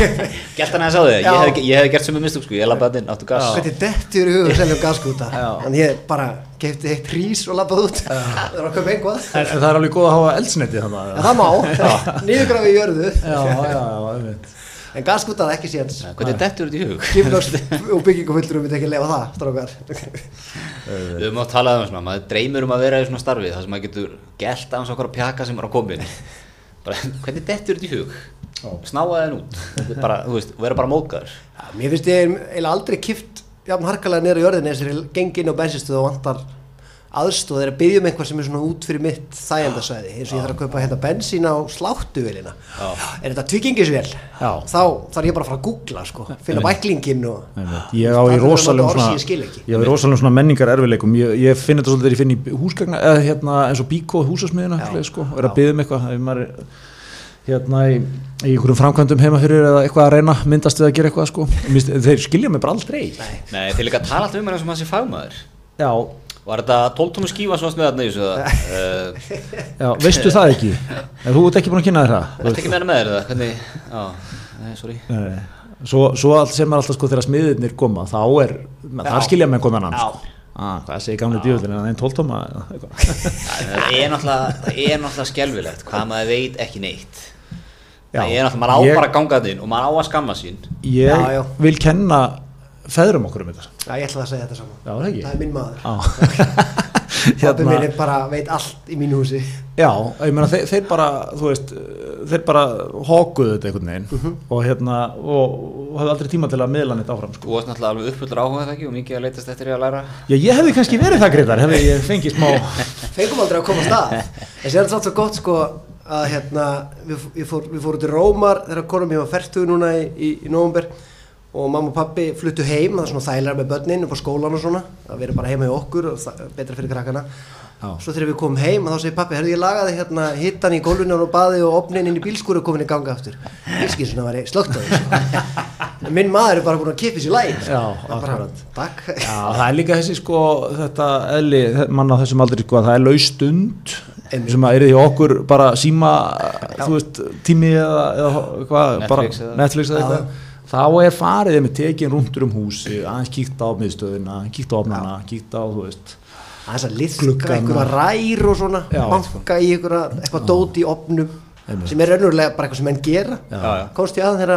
Gelt hann á þig,
Já.
ég hef, ég hef gert sem um mistök sko, ég labbaði inn, áttu gas
Þetta er dettur í hug að selja gaskúta. Þannig ég bara kefti eitt hrís og labbaði út. Það var að kaupa einhvað.
En, en það er alveg góð að hafa eldsneiti þannig.
En það má, niðurgrafi í jörðu.
Já, já, já.
En gaskúta er ekki séns.
Hvernig dettur þetta í hug?
Skipnars og byggingufullur myndi ekki lefa það, strákar.
Við höfum átt talað um svona, maður dreymir um að vera í svona starfi þar sem maður getur gælt aðeins okkur að pjaka sem er á komin bara, hvernig dettur þetta í hug? Snáða þenn út, Þetta er bara, þú veist, vera bara móðgar
Já, Mér finnst ég eiginlega aldrei kift jafn harkalega niður í jörðinni eins og ég geng inn á bensinstöðu og vantar aðstóð er að byggja um eitthvað sem er svona út fyrir mitt þægjandasæði eins og ég þarf að kaupa hérna bensín á sláttuvelina er þetta tvíkingisvél
Já.
þá þarf ég bara að fara að googla sko, finna bæklingin og.
Ég á í
er sem
svona rosalum svona menningar erfileikum ég, ég finn þetta svolítið þegar ég finn í húsgagna eða hérna eins og bíkó húsasmiðina sko, og er að byggja um eitthvað. Ef maður er hérna í, í einhverjum framkvæmdum heima fyrir eða eitthvað að reyna myndast við að gera eitthvað sko. Þeir skilja mig bara aldrei.
Nei, þeir líka tala alltaf um hann sem hann sé fagmaður.
Já,
Var þetta 12 tónu skífa svo með þarna í þessu uh, [laughs]
já, veistu það ekki? Þú ert ekki búin að kynna þér það þú veist.
ekki með henni með þér eða? Hvernig, já, nei, sorry.
Nei, svo, svo allt sem er alltaf sko þegar smiðirnir koma þá er, þar skilja mig konan hann sko. ah, hvað segir gamli djúvöldin en [laughs]
Það er náttúrulega, það er náttúrulega skelvilegt hvað maður veit ekki neitt.
Já,
Það er náttúrulega, maður á bara að ganga þetta inn og maður á að skamma sín.
Ég
Já, já.
vil kenna feðrum okkur um þetta
Já, ég ætla að segja þetta saman
Já, það ekki?
Það er minn maður [laughs]
Já.
Pappi [laughs]
Hérna-
minn er bara, veit allt í mínu húsi
Já, ég meina þeir, þeir bara, þú veist, þeir bara hókuðu þetta einhvern veginn
Mhm.
og hérna, og, og hafði aldrei tíma til að miðla neitt áfram,
Þú
sko.
varst náttúrulega alveg uppfullur áhuga það ekki og mikið að leitast eftir því að læra
Já, ég hefði kannski verið það greiðar, hefði ég fengið smá, [laughs]
Fengum aldrei að koma að stað Þessi er þetta svo gott sko að hérna, við, við, fór, við fórum til Rómar þegar konum ég var færtugu núna í, í, í nóvumber og mamma og pappi fluttu heim það er svona þægilega með börnin upp á skólan og svona að vera bara heima í okkur og betra fyrir krakkana.
Já.
svo þegar við komum heim þá segir pappi, herðu ég lagaði hérna hittan í gólfinu og baði og opnin inn í bílskúru og komin í ganga aftur. Bílskinn svona var ég slögt á þessu [laughs] minn maður er bara búin að kippa sér læg bara,
já, það er líka þessi, sko, þetta eðli, manna þessum aldrei, sko, að það er laus stund
Einmitt.
sem að er því okkur bara síma, veist, tími eða, eða hvað, bara
Netflix eða-
Netflix eða eitthvað. Þá er farið með tekin rúndur um húsi, aðeins kíkt á miðstöðuna, kíkt á ofnana, kíkt á, þú veist,
aðeins að liðka einhverja rær og svona banka í einhverja, eitthvað dót í opnum
Einmitt.
sem er raunverulega bara eitthvað sem menn gera ég að þegar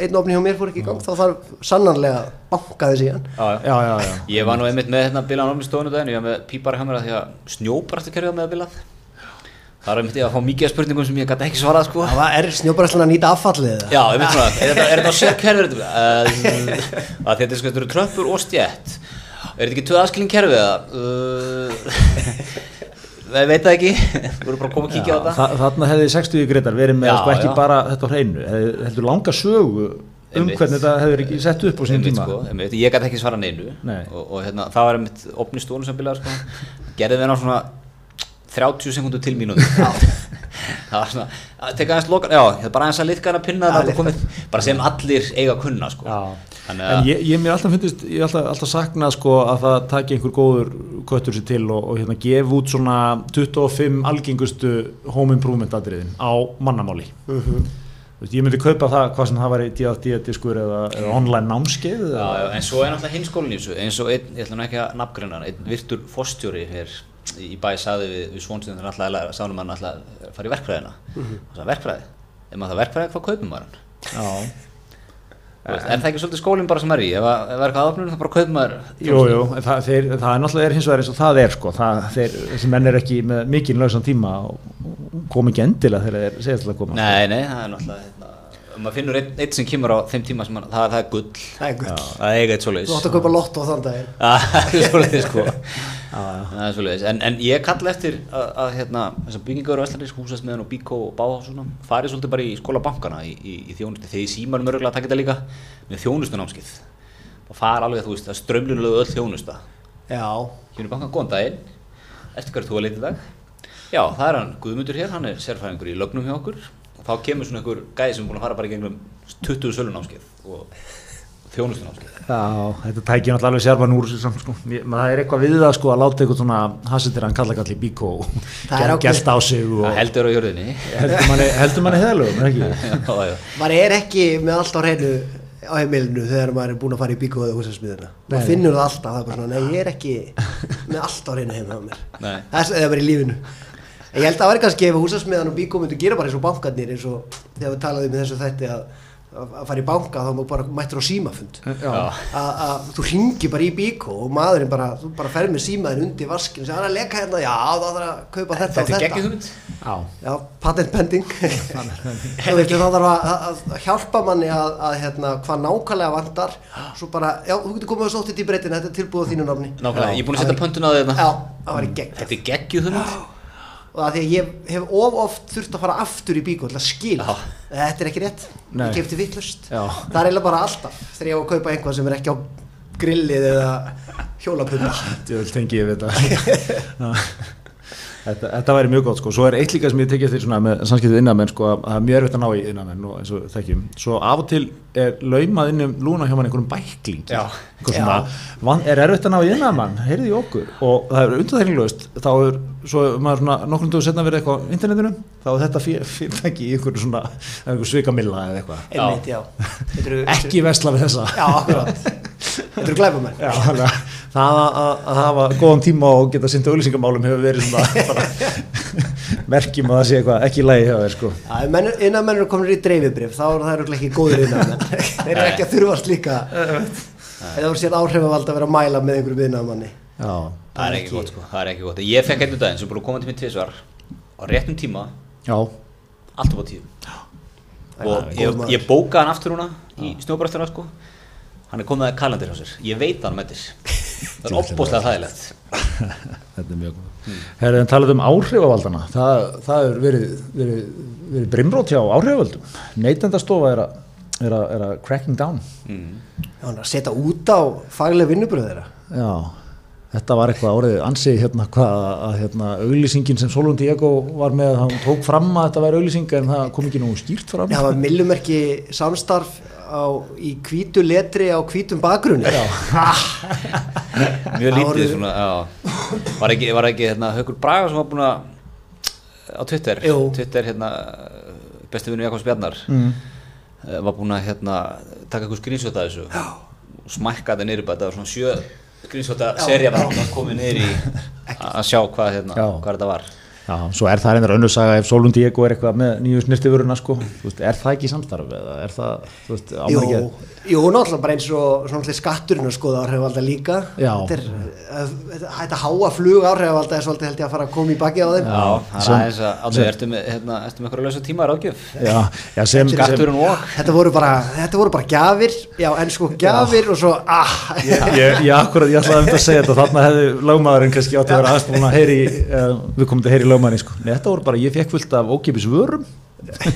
einn opni hjá mér fór ekki í gang þá þarf sannanlega að banka þessi hann
Já, já.
já, já, já.
Ég var nú einmitt með hérna bilan ofni stónu daginn, ég var með pípari hamra því að snjóbrastu kerfið með bilað. Það er einmitt ég að fá mikið af spurningum sem ég gæti ekki svarað sko.
það var, er snjóbræslan að nýta affallið eða?
Já, einmitt svona, er þetta, er þetta á sér kerfið uh, að þetta er sko, þetta eru tröppur og stjætt. Er þetta ekki tvö aðskilin kerfið eða? Uh, ég veit það ekki, þú voru bara að koma að kíkja á þetta.
Þa, þarna hefði 60 greitar verið með
Já,
sko, ekki
já.
bara þetta á hreinu hefði, heldur langa sögu um
Einmitt.
hvernig þetta hefur ekki sett upp á sín tíma
sko, einmitt, ég gæti ekki svara neinu
Nei.
og, og hérna, það var einmitt opni stónu sem bilaði sko. gerði við ná svona 30 sekundur til mínúti [laughs] það var svona, að teka aðeins lokan já, það er bara aðeins að litka hana pinna
Já,
komið, bara sem allir eiga að kunna sko.
En
að
ég, ég mér alltaf finnst ég alltaf, alltaf saknað sko að það taki einhver góður köttur sér til og, og hérna gef út svona 25 algengustu home improvement atriðin á mannamáli.
Mhm.
Þú veist, ég myndi kaupa það hvað sem það var í DFD-diskur eða, eða online námskeið
já,
eða-
já, en svo er í þessu eins og einn, ég ætla nú ekki að nafngreina hann einn virtur fórstjóri hér í bæ saði við, við svonsinn þegar alltaf að sánum hann alltaf að fara í verkfræðina. Og það verkfræði, ef maður það verkfræði hvað kaupum maður hann? Veist, er það ekki svolítið skólinn bara sem er í. Ef að ef er eitthvað aðopnum þá bara kaupum maður
Jú, jú, en það, þeir, það er náttúrulega er hins vegar eins og það er sko, það, þeir, þessi menn er ekki með mikinn lausan tíma og kom ekki endilega þegar þeir segjast til að koma.
Nei, nei, það er náttúrulega hérna, ef maður finnur einn einn sem kemur á þeim tíma sem man, það, það er gull.
Það er
það er eitt svoleiðis.
Þú átt að kaupa lotto á þann daginn. [laughs]
Það er svoleiðis sko. [laughs] það er svoleiðis. En, en ég kalla eftir að, að hérna, þessar byggingar og Vestlandis, húsasmiðan og Bíkó og Báhás farið svolítið bara í skóla bankana í, í, í þjónustu, þegar í símanum örgulega að taka þetta líka með þjónustunámskið og fara alveg, þú veist, að strömlunulegu öll þjónusta.
Já,
Hjúni bankan, góðan daginn. Eftir hverju þú að leita í dag? Já, það er hann Guðmundur hér, hann er sérfræðingur í lögnum hjá okkur. Og þá kemur svona einhver gæði sem er búin að fara bara í gegnum 20 sölunámskeið og þjónustunámskeið
Já, þetta tækir náttúrulega alveg sérfann úr sko. Það er eitthvað við það sko að láta eitthvað svona hasendir hann kalla kalli bíkó
Það er ákveð-
gæst á sig og
Það heldur á jörðinni
heldur manni, heðalögum, er ekki?
Maður er ekki með allt á hreinu á heimilinu þegar maður er búin að fara í bíkó eða húsasmiðina
Nei.
maður finnur það alltaf, það er bara svona, nei ég er ekki með allt á hreinu heima á mér
Nei.
það er eða bara í lífinu en ég held að það væri kannski ef húsasmiðan og bíkó myndu gera bara eins og bankarnir eins og þegar við talaðum með þessu þætti að að fara í banka þá bara mættur á símafund.
Já.
að að þú ringi bara í bíkó og maðurinn bara, þú bara ferð með símaðin undir vaskinu og segir hann að leka hérna, já þá þarf að kaupa þetta og
Þetta er
þetta.
geggjum
Já,
Já, patent pending. [laughs] Þá þarf að, hjálpa manni að, að hérna, hvað nákvæmlega vantar. Svo bara, já, þú getur komið og sótt þetta í breytin þetta er tilbúið á þínu nafni.
Nákvæmlega, ég er búin að setja pöntun á þetta
það var í gegn
Þetta er geggjuð hugmynd
og það því að ég hef of oft þurft að fara aftur í bíkó til að skila. Þetta er ekki rétt,
Nei.
ég kefti vittlust það er eiginlega bara alltaf þegar ég á að kaupa einhvað sem er ekki á grillið eða hjólapumpa.
Djöfull tengi ég við þetta [laughs] Þetta, þetta væri mjög gott sko, svo er eitt líka sem ég tekið því svona með samskiptið innamenn sko að það er mjög erfitt að ná í innamenn og eins og þekkjum, svo af og til er laumað inn um lúna hjá mann einhverjum bækling
Já.
svona, van, er erfitt að ná í innamenn, heyrði í okkur. Og það er undanþekninglöst, þá er svo maður svona nokkrum dögur setna verið eitthvað á internetinu, þá er þetta fyr- fyrirtæki í einhverju svona, einhverju svikamilla eða eitthvað, ekki vesla við þessa.
Já, þetta eru glæfamenn
það að, hafa góðan tíma og geta sinnt auðlýsingamálum hefur verið svona [laughs] bara, merkjum að það sé eitthvað ekki í lagi hjá þér sko.
innan menn eru komin í dreifibrif þá er það ekki góður innan menn. [laughs] Þeir eru ekki að þurfast líka. Það voru sér áhrifavald að vera að mæla með einhverjum innan manni
Já,
Það er ekki gott sko, það er ekki gott. Ég fekk einu daginn sem búin að koma til mér tvisvar á réttum tíma,
já,
allt upp á tíu. Og ég, ég bókaði hann aftur núna í snjóbröftuna sko. Hann er komið að kalendir hjá sér, ég veit hann með þess [laughs] það er opbóðslega þægilegt. [laughs]
Þetta er mjög góð Herri, en talað um áhrifavaldana það, það er verið, verið, verið brimrót hjá áhrifavaldum neytendastofa er að, er að, er að cracking down.
Mm.
Já, að setja út á faglega vinnubröð þeirra.
Já, þetta var eitthvað orðið ansi hérna hvað að hérna auglýsingin sem Solon Diego var með, hann tók fram að þetta væri auglýsing en það kom ekki nú skýrt fram.
Já, það var millumerki samstarf á, í hvítu letri á hvítum bakgrunni. [laughs]
Mjög
Það
lítið svona, var ekki, var ekki hérna, Haukur Braga sem var búin að á Twitter. Twitter hérna, besti vinnu Jakobs Bjarnar
mm.
eh, var búin að hérna, taka eitthvað skrýnsvöld að þessu. Og smækka þetta niður bara, þetta var svona sjö skrýnsvölda serja bara komið niður í að sjá hvað, hérna, hvað þetta var
Já, svo er það einhver önnur saga ef Solon Diego er eitthvað með nýju snirtifuruna sko, þú veist, er það ekki samstarf eða er það, þú veist, ekki
jú, náttúrulega bara eins og svona allir skatturinn að skoða áhrifvalda líka.
Já.
Þetta háa flug áhrifvalda er svolítið held ég að fara að koma í baki á þeim.
Já, það er aðeins að, áttu, ertu með, hérna, ertu með eitthvað lausa tíma ráðgjöf?
Já, já, sem, sem,
Skatturinn og?
Þetta voru bara, þetta voru bara gjafir, já en sko gjafir og svo, ah,
ég, ég akkurat, ég ætlaði heyri lögmaðurinn sko. Nei, þetta voru bara, ég fekk fullt af ókipis vörum
en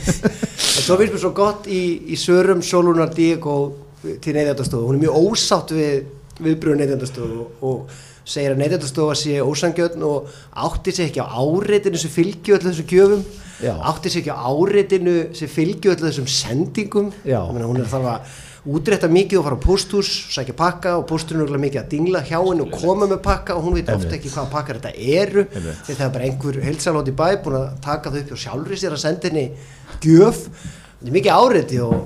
svo finnst mér svo gott í, í sörum Solunar Diego til neyðjandastofu, hún er mjög ósátt við viðbröðu neyðjandastofu og, og segir að neyðjandastofa sé ósangjötn og átti sig ekki á áreitinu sem fylgju öllu þessum gjöfum
Já.
átti sig ekki á áreitinu sem fylgju öllu þessum sendingum hún er þarf að útrétta mikið og fara á pósthús, sækja pakka og pósturinn er mikið að dingla hjá henni og koma með pakka og hún veit ofta ekki hvaða pakkar þetta eru. Því það er bara einhver heilsalót í bæ búin að taka þau upp og sjálfri sér að senda henni gjöf. Þetta er mikið áreiti og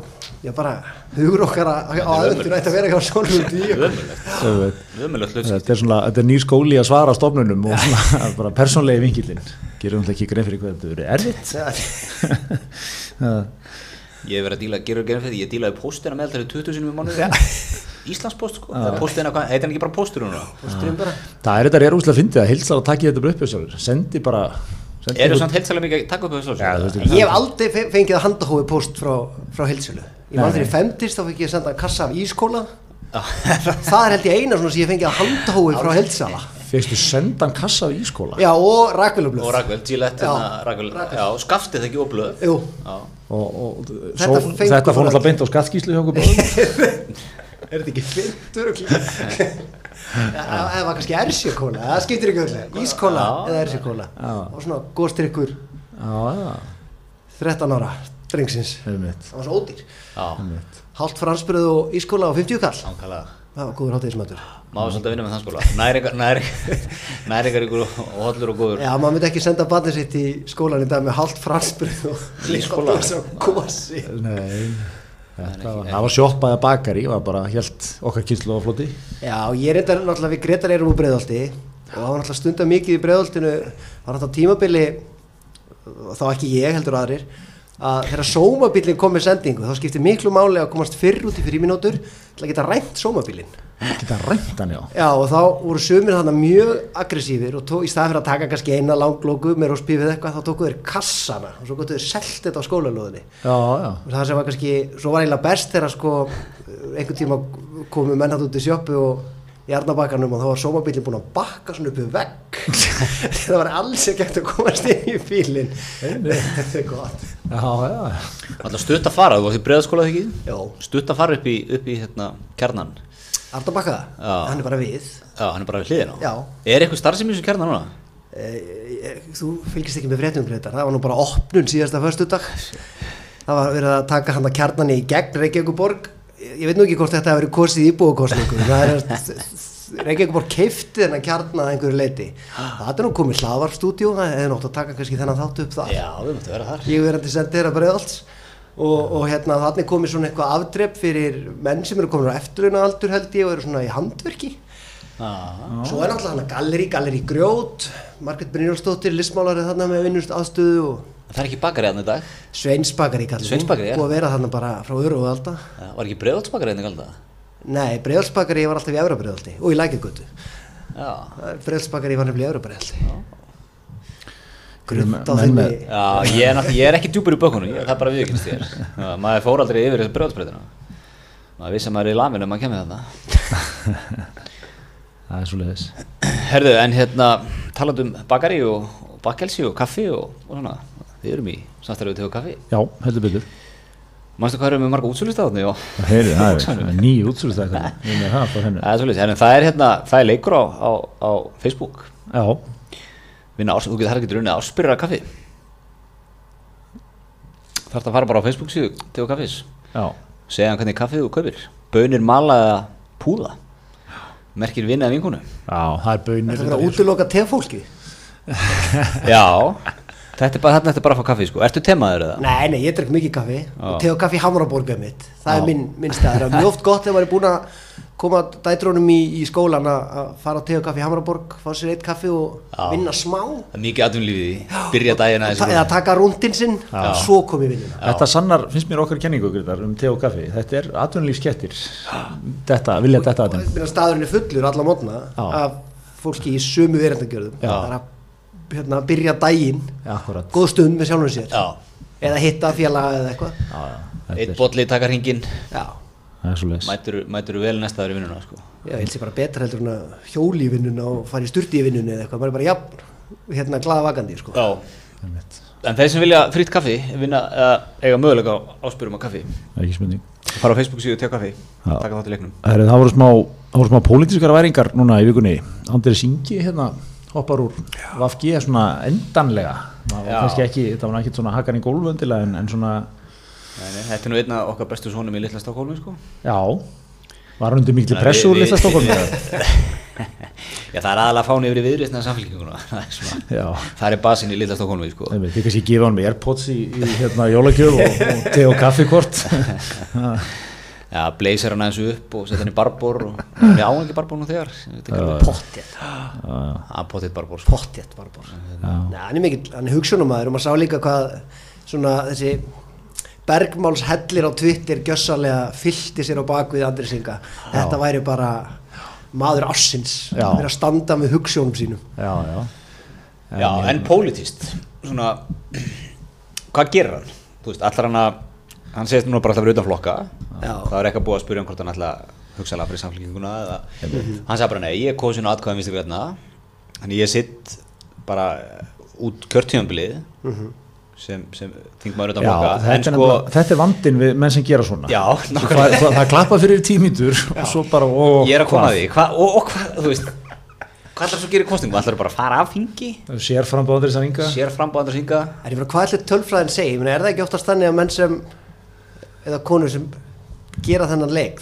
ég bara hugur okkar að, á aðvendur ætti að vera hjá svona því.
Ömulegt, ömulegt hlut
þetta er svona, þetta er nýr skóli að svara stofnunum og svona, [laughs] bara persónlegi vingillin gerum við ekki grein fyrir hvað þetta verið erfitt. [laughs]
Ég hef verið að díla, gerur gerðin fyrir því, ég dílaði póstina með þetta 20 sinum í mánuði. Íslandspost sko, það er póstina, hvað, heitir hann ekki bara póstur núna?
Pósturinn bara.
Það er þetta er úrslega fyndið að heilsar að taki þetta bara upp sjálfur sendi bara sendi
Eru
út-
samt heilsalega mikið að taka upp þessu
En ég hef aldrei fe- fengið að handahói póst frá, frá heilsölu ég var ég femtist þá fekk ég að senda kassa af ískóla. [laughs] Það er held ég eina svona sem ég fengið að handahói frá heilsala
Fékkstu sendan kassa á ískóla?
Já og rakvelublöð
Og hérna, Ragvel,
Ragvel.
já, skaftið það ekki óblöð
Jú,
Já,
og, og
Þetta
svo, þetta fór náttúrulega beint á skattskíslu hjá okkur [laughs]
er þetta ekki fyndur og eða [laughs] var kannski ersjökóla það skiptir ekki öllu, ískóla eða ersjökóla og svona góðstrykkur
já, já,
13 ára drengsins. Það var svo ódýr.
Já,
hálft fransbröð og ískóla og 50 kall það var góður hátíðismætur
Máður svolítið að vinna með þann skóla Næringar, næringar, næringar ykkur og hollur og góður.
Já, maður myndi ekki senda barnið sitt í skólan í dag með hálft fransbröð og líka og gósi
Nei, þetta var, það var sjóppaða bakari, var bara helt okkar kynslu á floti.
já, ég er enda náttúrulega við Gretar erum úr breiðolti og það var náttúrulega stundar mikið í breiðoltinu var náttúrulega tímabili þá ekki ég heldur aðrir að þegar sómabílinn kom með sendingu þá skipti miklu máli að komast fyrr út í fríminútur til að geta rænt sómabílinn
Geta rænt hann, já.
Já og þá voru sumir þannig mjög aggressífir og tó, í staðið fyrir að taka kannski eina langlóku með róspífið eitthvað þá tóku þeir kassana og svo gotu þeir selt þetta á skólalóðinni
Já, já.
og það sem var kannski, svo var eiginlega best þegar sko einhvern tíma komu menn hann út í sjöppu og í Arnabakkanum og þá var sómabílinn búinn að bakka svona upp við vegg. [laughs] Það var alls ekki hægt að komast inn í bílinn. Þetta er gott.
Alltaf stutt að fara, þú varst í breiðaskóla þegar ekki?
Já.
Stutt að fara upp í, upp í hérna, kjarnan
Arda Bakka,
Já.
hann er bara við.
Já, hann er bara við hliðina.
Já.
Er eitthvað starfsemi í þessu kjarnan núna?
Eh, þú fylgist ekki með fréttum það var nú bara opnun síðasta föstudag. Það var verið að taka hann að kjarnan í gegn Reykjavíkuborg ég veit nú ekki hvort þetta hefur verið kosið íbúakostningu það er Reykjavíkuborg keifti þennan kjarnan að einhverju leiti það er nú komið hlaðvarpstúdíu það hefði nátt að taka kannski þennan þátt upp þar.
Já, við múttum vera þar.
Ég verandi sendir að bregðalds og, og hérna þannig komið svona eitthvað afdrepp fyrir menn sem eru komin á eftirlauna aldur held ég og eru svona í handverki.
Ah.
Svo er náttúrulega galleri, galleri grjót, Margrét Brynjólfsdóttir, listmálarið þarna með vinnust aðstöðu og
Það er ekki bakari hann í dag
Sveinsbakari galleri.
Sveinsbakari, já.
Búið að vera þarna bara frá öru og alda.
Já, Var ekki breiðaldsbakari hann í galda?
Nei, Breiðalsbakari var alltaf í Efra Breiðaldi og í Lækjagötu.
Já
Breiðalsbakari var nefnilega í Efra Breiðaldi. Grunt á
Menn
þeim
með-
í...
Já, ég er, ég er ekki djúpur í bökunum, ég, það er bara viðkynst þér Já, Maður fór aldrei yfir þessu breiðaldsbreytina Maður vissi að maður er í laminu [laughs]
er
hérna, um bakari og, og bakkelsi og og, og Við erum í samstæðu til kaffi
Já, heldur betur.
Manstu hvað [laughs] erum við marga útsölustafni? Já,
Það það er ný útsölustæð Við með það
það er það er hérna, það er leikur á, á, á Facebook.
Já,
Vinna ás, þú getur það getur unnið áspyrra kaffi. Þarf að fara bara á Facebook síðu til kaffis
já,
segja hann hvernig kaffið þú kaupir. Bönir mala eða púða. Merkir vinna eða vinkunu
já, það er bönir
Það er að útiloka tefólki.
Já, [laughs] þetta er bara, þarna ertu bara að fá kaffi sko Ertu temaður eða?
Nei, nei, ég drekk mikið kaffi og te og kaffi Hamraborg er mitt. Það
Já.
er minn, minn stað. Það er mjög oft gott ef maður er búin að koma dætrónum í, í skólan að fara og kaffi Hamraborg, fá sér eitt kaffi og
Já.
vinna smá.
Það er mikið atvinnlífið í Byrja dagina
Ta eða taka rúndin sinn, svo kom ég vinnuna.
Þetta sannar, finnst mér okkar kenningu um te og kaffi Þetta er atvinnulífskettir Þetta, vilja þetta
Minna staðurinn er fullur alla mótna af fólki í sömu verendagjörðum. Hérna, byrja daginn,
Akkurat.
góð stund með sjálfum sér.
Já,
Eða hitta félaga eða eitthvað.
Eitt bolli taka hringin
er
Mætur, mætur vel næsta ári í vinnuna sko?
Já, ég held sér bara betra heldur en að hjóli í vinnuna og fara í sturti í vinnunni eða eitthvað. Maður er bara jafn, hérna, glaða vakandi, sko.
En þeir sem vilja fritt kaffi vinna, eða eiga möguleika á áspyrum á kaffi.
Ekki spurning.
Fara á Facebook síðu til kaffi.
Já.
taka þátt í leiknum.
Það voru smá, smá pólitískar væringar núna í vikunni. Andri Singi hérna hoppar úr. Vafgi svona endanlega. Það var kannski ekki, það var ekki svona hakan í gólföndilega en, en svona,
Nei, nei, Þetta er nú einna okkar bestu sonum í litla Stokkólmi sko.
Já. Var hann undir miklu
Nei,
pressu úr litla Stokkólmi [laughs]
Já það er aðalega að fáni yfir í viðrýstna samfélkinguna [laughs] Það er er basin í litla Stokkólmi sko.
Þeim við kannski gefa hann með Airpods í, í hérna jólagjöf og, og te og kaffikort [laughs]
Já, bleysir hann aðeins upp og setja hann í barbor og hann er áhengi barbor nú þegar Ég veit ekki alveg.
Pottjett,
Að potið barbor sko.
bara. Nei, hann er mikill, hann er hugsunumæður og maður sá líka hvað svona þessi bergmáls hellir á Twitter gjössalega fyllti sér á bakvið Andri Singa. Þetta væri bara maður ársins,
Já.
verið að standa með hugsunum sínum.
Já, já
Já, en pólitíst Svona [clears throat] Hvað gerir hann? Þú veist, allar hann að Hann segist nú bara alltaf verið utan flokka.
Já.
Það er eitthvað búið að spyrja hann hvort hann alltaf hugsaðlega fyrir samfélkinguna eða Hann sagði bara nei, ég er kosin á atkvæðum vinstri græna Þannig ég sitt bara út kjörtíðanbilið sem, sem þingmaður utan
Já,
flokka.
þetta, er nefnilega- þetta er vandin við menn sem gera svona.
Já,
það, það, klappa fyrir tímítur og svo bara og,
Ég er að koma að
hvað?
því, hva, og, og hvað, þú veist Hvað ætlar svo að gera í kostingum? Ætlar bara að fara af þingi?
sér frambáðandur að ringa
Sér frambáðan að synga?
Það er bara hvað ætlir tölfræðin meina, er það ekki oftast þannig að menn sem, eða konur sem gera þennan leik,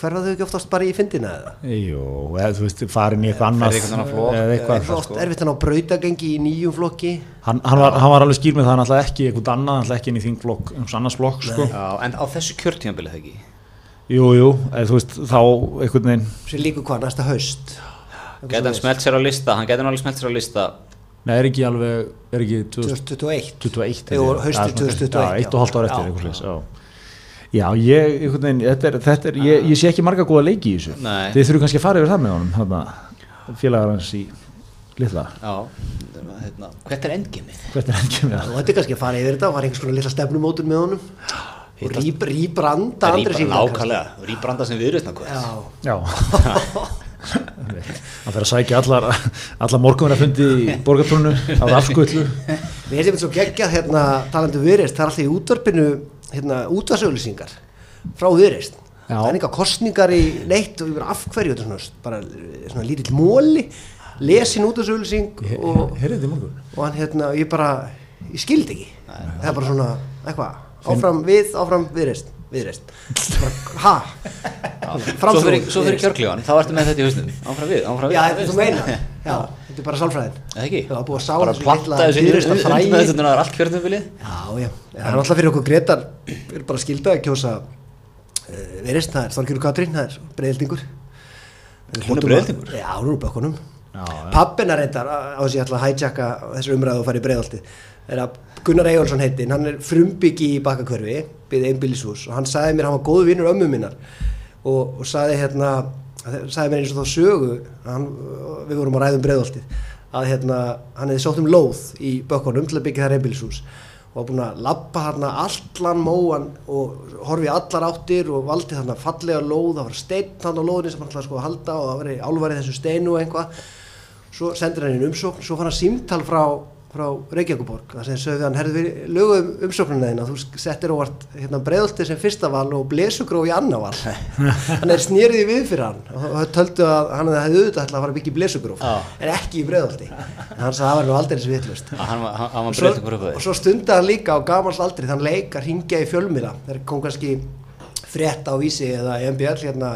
hverfa þau ekki oftast bara í fyndina eða?
Jú, eða þú veist, farin í eitthvað
flokk.
eða
Er
eitthvað
oft erfitt hann á brautagengi í nýjum flokki?
hann, hann, var, hann var alveg skýr með það, hann ætlaði ekki eitthvað annað, hann ætlaði ekki inn í þingflokk, einhvers annars flokk sko.
Já, en á þessu kjörtíðanbilið það ekki?
Jú, jú, eða þú veist, þá einhvern veginn,
Sem líkur hvað, næsta haust?
Gæti hann smelt sér á lista, hann gæti hann alveg smelt sér á lista
neða, er ekki alveg, er ekki
2021
2021
Jú,
held ég.
haustið
Já, svona-
2021,
Já, eitt og hálft ár
já.
eftir, eitthvað slags, já Já, ég, veginn, þetta er, þetta er ég, ég sé ekki marga góða leiki í þessu.
Nei.
Þið þurfum kannski að fara yfir það með honum þarna, félagar hans í litla.
Já, hérna, hvert er endgimið?
Hvert er með
Og þetta er kannski að fara yfir þetta og fara einhvers konar lilla stefnumótur með honum. Og rýb, rýbranda andri sína
Nákvæmlega, rýbranda sem viðrýstna
Já,
Já. Hann fer að sækja allar, allar morgunverða fundi í borgartónu á
Mér finnst þetta svo geggjað hérna talandu viðreist, það er alltaf í útvarpinu hérna útvarsauðlýsingar frá viðreist. Það er einhver kostningar í neitt og af hverju? Þetta er svona, bara svona lítill móli, lesin útvarsauðlýsing og, og hann hérna, ég bara, ég skildi ekki. Það er bara svona, eitthvað, áfram við, áfram viðreist, viðreist. [laughs] Ha?
Svo fyrir, svo fyrir
Viðreisn.
kjörklíðan, þá ertu með þetta í hausnum Áfram við, áfram við
Já, þetta þú meina. [laughs] Já, þetta er bara sálfræðin.
Eða ekki?
Já, búið að sá
Bara planta
litla
þessu er
Já, já, það er alltaf fyrir okkur Gretar við erum bara skildað að kjósa uh, verist, það er Þorgjörður Katrín, það er breyðildingur
Hún er Breiðhyltingur?
Já, hún er úr
já.
Pappina reyndar, á þess að ég ætla að hætjaka þessu umræðu og fara í breyðaldi er að Gunnar Eyjólfsson heitin, hann er frumbyggi í bakkakverfi, byggði einbýlishús og hann sagði mér, hann var góðu vinnur ömmu minnar og, og sagði hérna sagði mér eins og þá sögu hann, við vorum að ræðum breyðaldið að hérna, hann hefði sótt um lóð í bökkunum til að byggja þær einbýlishús og var búinn að labba hérna allan móan og horfi allar áttir og valdi þarna fallega lóð, það var steinn þarna á lóðinni sem hann ætlaði sko að halda og það var álvarið þessu steinu og einhvað svo sendir hann inn umsókn, svo fann hann símtal frá, frá Reykjavíkuborg það sem sögðu hann, herðu við lögum umsóknuna þeina þú settir óvart hérna, breiðolti sem fyrsta val og blesugróf í annar val. Hann er snýriði við fyrir hann. Og það töldu að hann hefði auðvitað að fara að byggja í blesugróf en ekki í breiðolti en hann sagði að það var nú aldrei þessi vitlust og svo, svo stundaði hann líka á gamals aldri þann leik að ringja í fjölmila þegar kom kannski frétt á vísi eða MBL hérna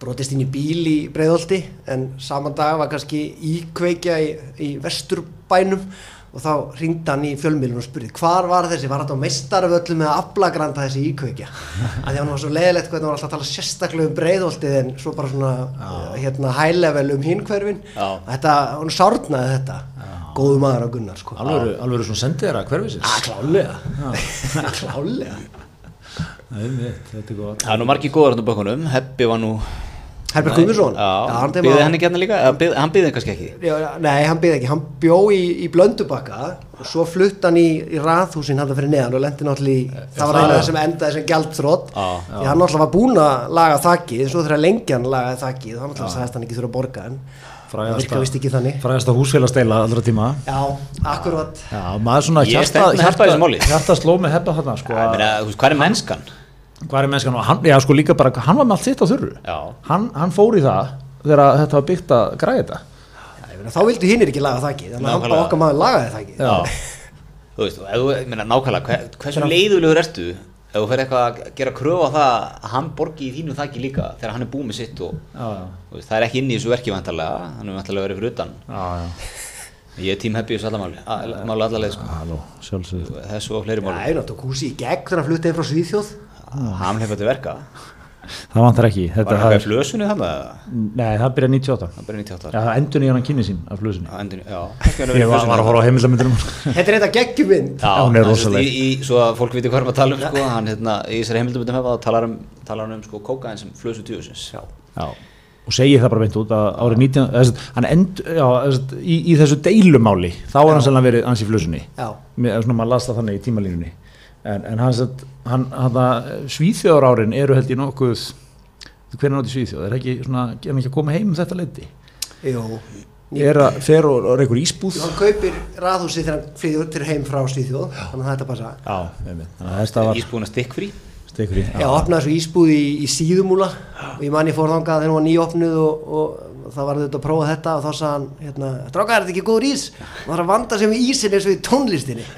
brotist inn í bíl í breiðolti en saman dag var kannski íkveikja í, í vesturbænum og þá ringdi hann í fjölmilun og spurði hvar var þessi, var þetta á meistarvöllu með aflagranda þessi íkveikja? [laughs] Að því að hann var svo leiðilegt hvernig hann var alltaf að tala sérstaklega um breiðoltið en svo bara svona hérna high level um hinhverfin
Já.
þetta, hann sárnaði þetta. Góðu maður á Gunnar sko.
Alveg, alveg svona sendið þeirra hverfisins.
Ah, klálega [laughs] Klálega
Nei, mitt, þetta er gott.
Það er nú margir góðar hann á bökkunum Heppi var nú
Herbert Guðmundsson. hann,
hann ekki hérna líka? Byggði- Hann byggði kannski ekki.
Já, Nei, hann byggði ekki, hann bjó í, í Blöndubakka og svo flutt hann í, í raðhúsin hann fyrir neðan og lendi náttúrulega í það var eiginlega sem endaði sem gjaldþrótt
Já.
því hann náttúrulega var búinn að laga þakkið en svo þegar lengjan lagaði þakkið þá náttúrulega sagðist hann ekki þurfa að borga það ekki þannig.
frægasta húsfélagsteila allra tíma.
Já, akkurat.
Já, maður svona hjarta,
máli.
hjarta sló með sko,
þú veist, Hvað er mennskan?
Hvað er mennskan og hann, já sko líka bara, hann var með allt sitt á þurru.
Já.
hann, hann fór í það þegar þetta var byggt að græða þetta.
Já, ég meina, þá vildu hinnir ekki laga þakkið þannig að hann bara okkar maður lagaði þakkið
Já. [laughs]
Þú veist, ég meina, nákvæmlega, hver, hversu leiðulegur ertu ef þú fer eitthvað að gera kröfu á það að hann borgi í þínu þakki líka þegar hann er búið með sitt og
já, já,
þú veist, það er ekki inn í þessu verki vantarlega, hann er vantarlega verið fyrir utan.
Já, já.
ég er tím heppi í þessu allamáli máli allarleið, sko, þessu og fleiri máli
ég náttúrulega kúsi í gegn þegar hann flutti einn frá Svíþjóð
hann hleypa til verka
það vantar ekki. Þetta,
var
það, er-
í flösunni þannig að
nei, það byrja 98
það byrja 98
já, það endur nýjan hann kynni sín af flusinni
Já, endur, já,
ég var, var að horfa á heimildamindunum
Þetta er þetta geggjumynd.
Já,
hún er
hann sem sagt
rosaleg.
í, í, Svo að fólk viti hvað er að tala um sko, hann hérna, í þessari heimildumundum hefa talar, um, talar hann um sko, kókaðin sem flösu tjóðsins Já,
já, og segir það bara beint út að árið 19 þess, hann end, já, í, í þessu deilumáli þá er hann sérlega verið flusinni
Já,
Mér- svona maður las það þannig í tímalínunni en, en hans, hann, hann svíþjóðar árin eru held ég nokkuð hvernig nátti Svíþjóð, er ekki, svona, er hann ekki að koma heim um þetta leiti
jú.
Er að fer og, og reykur ísbúð?
Hann kaupir raðhúsi þegar hann flyður til heim frá Svíþjóð Þannig að þetta passa
já, þetta var
Ísbúin að stikkfrí?
Stekur í
Já, opnaði svo ísbúð í, í síðumúla og ég man ég fór þangað þegar hún var nýopnuð og, og það var þetta að prófa þetta og þá sagði hann, hérna, strákar, er þetta ekki góður ís? Það var að vanda sig með ísin eins og í tónlistinni.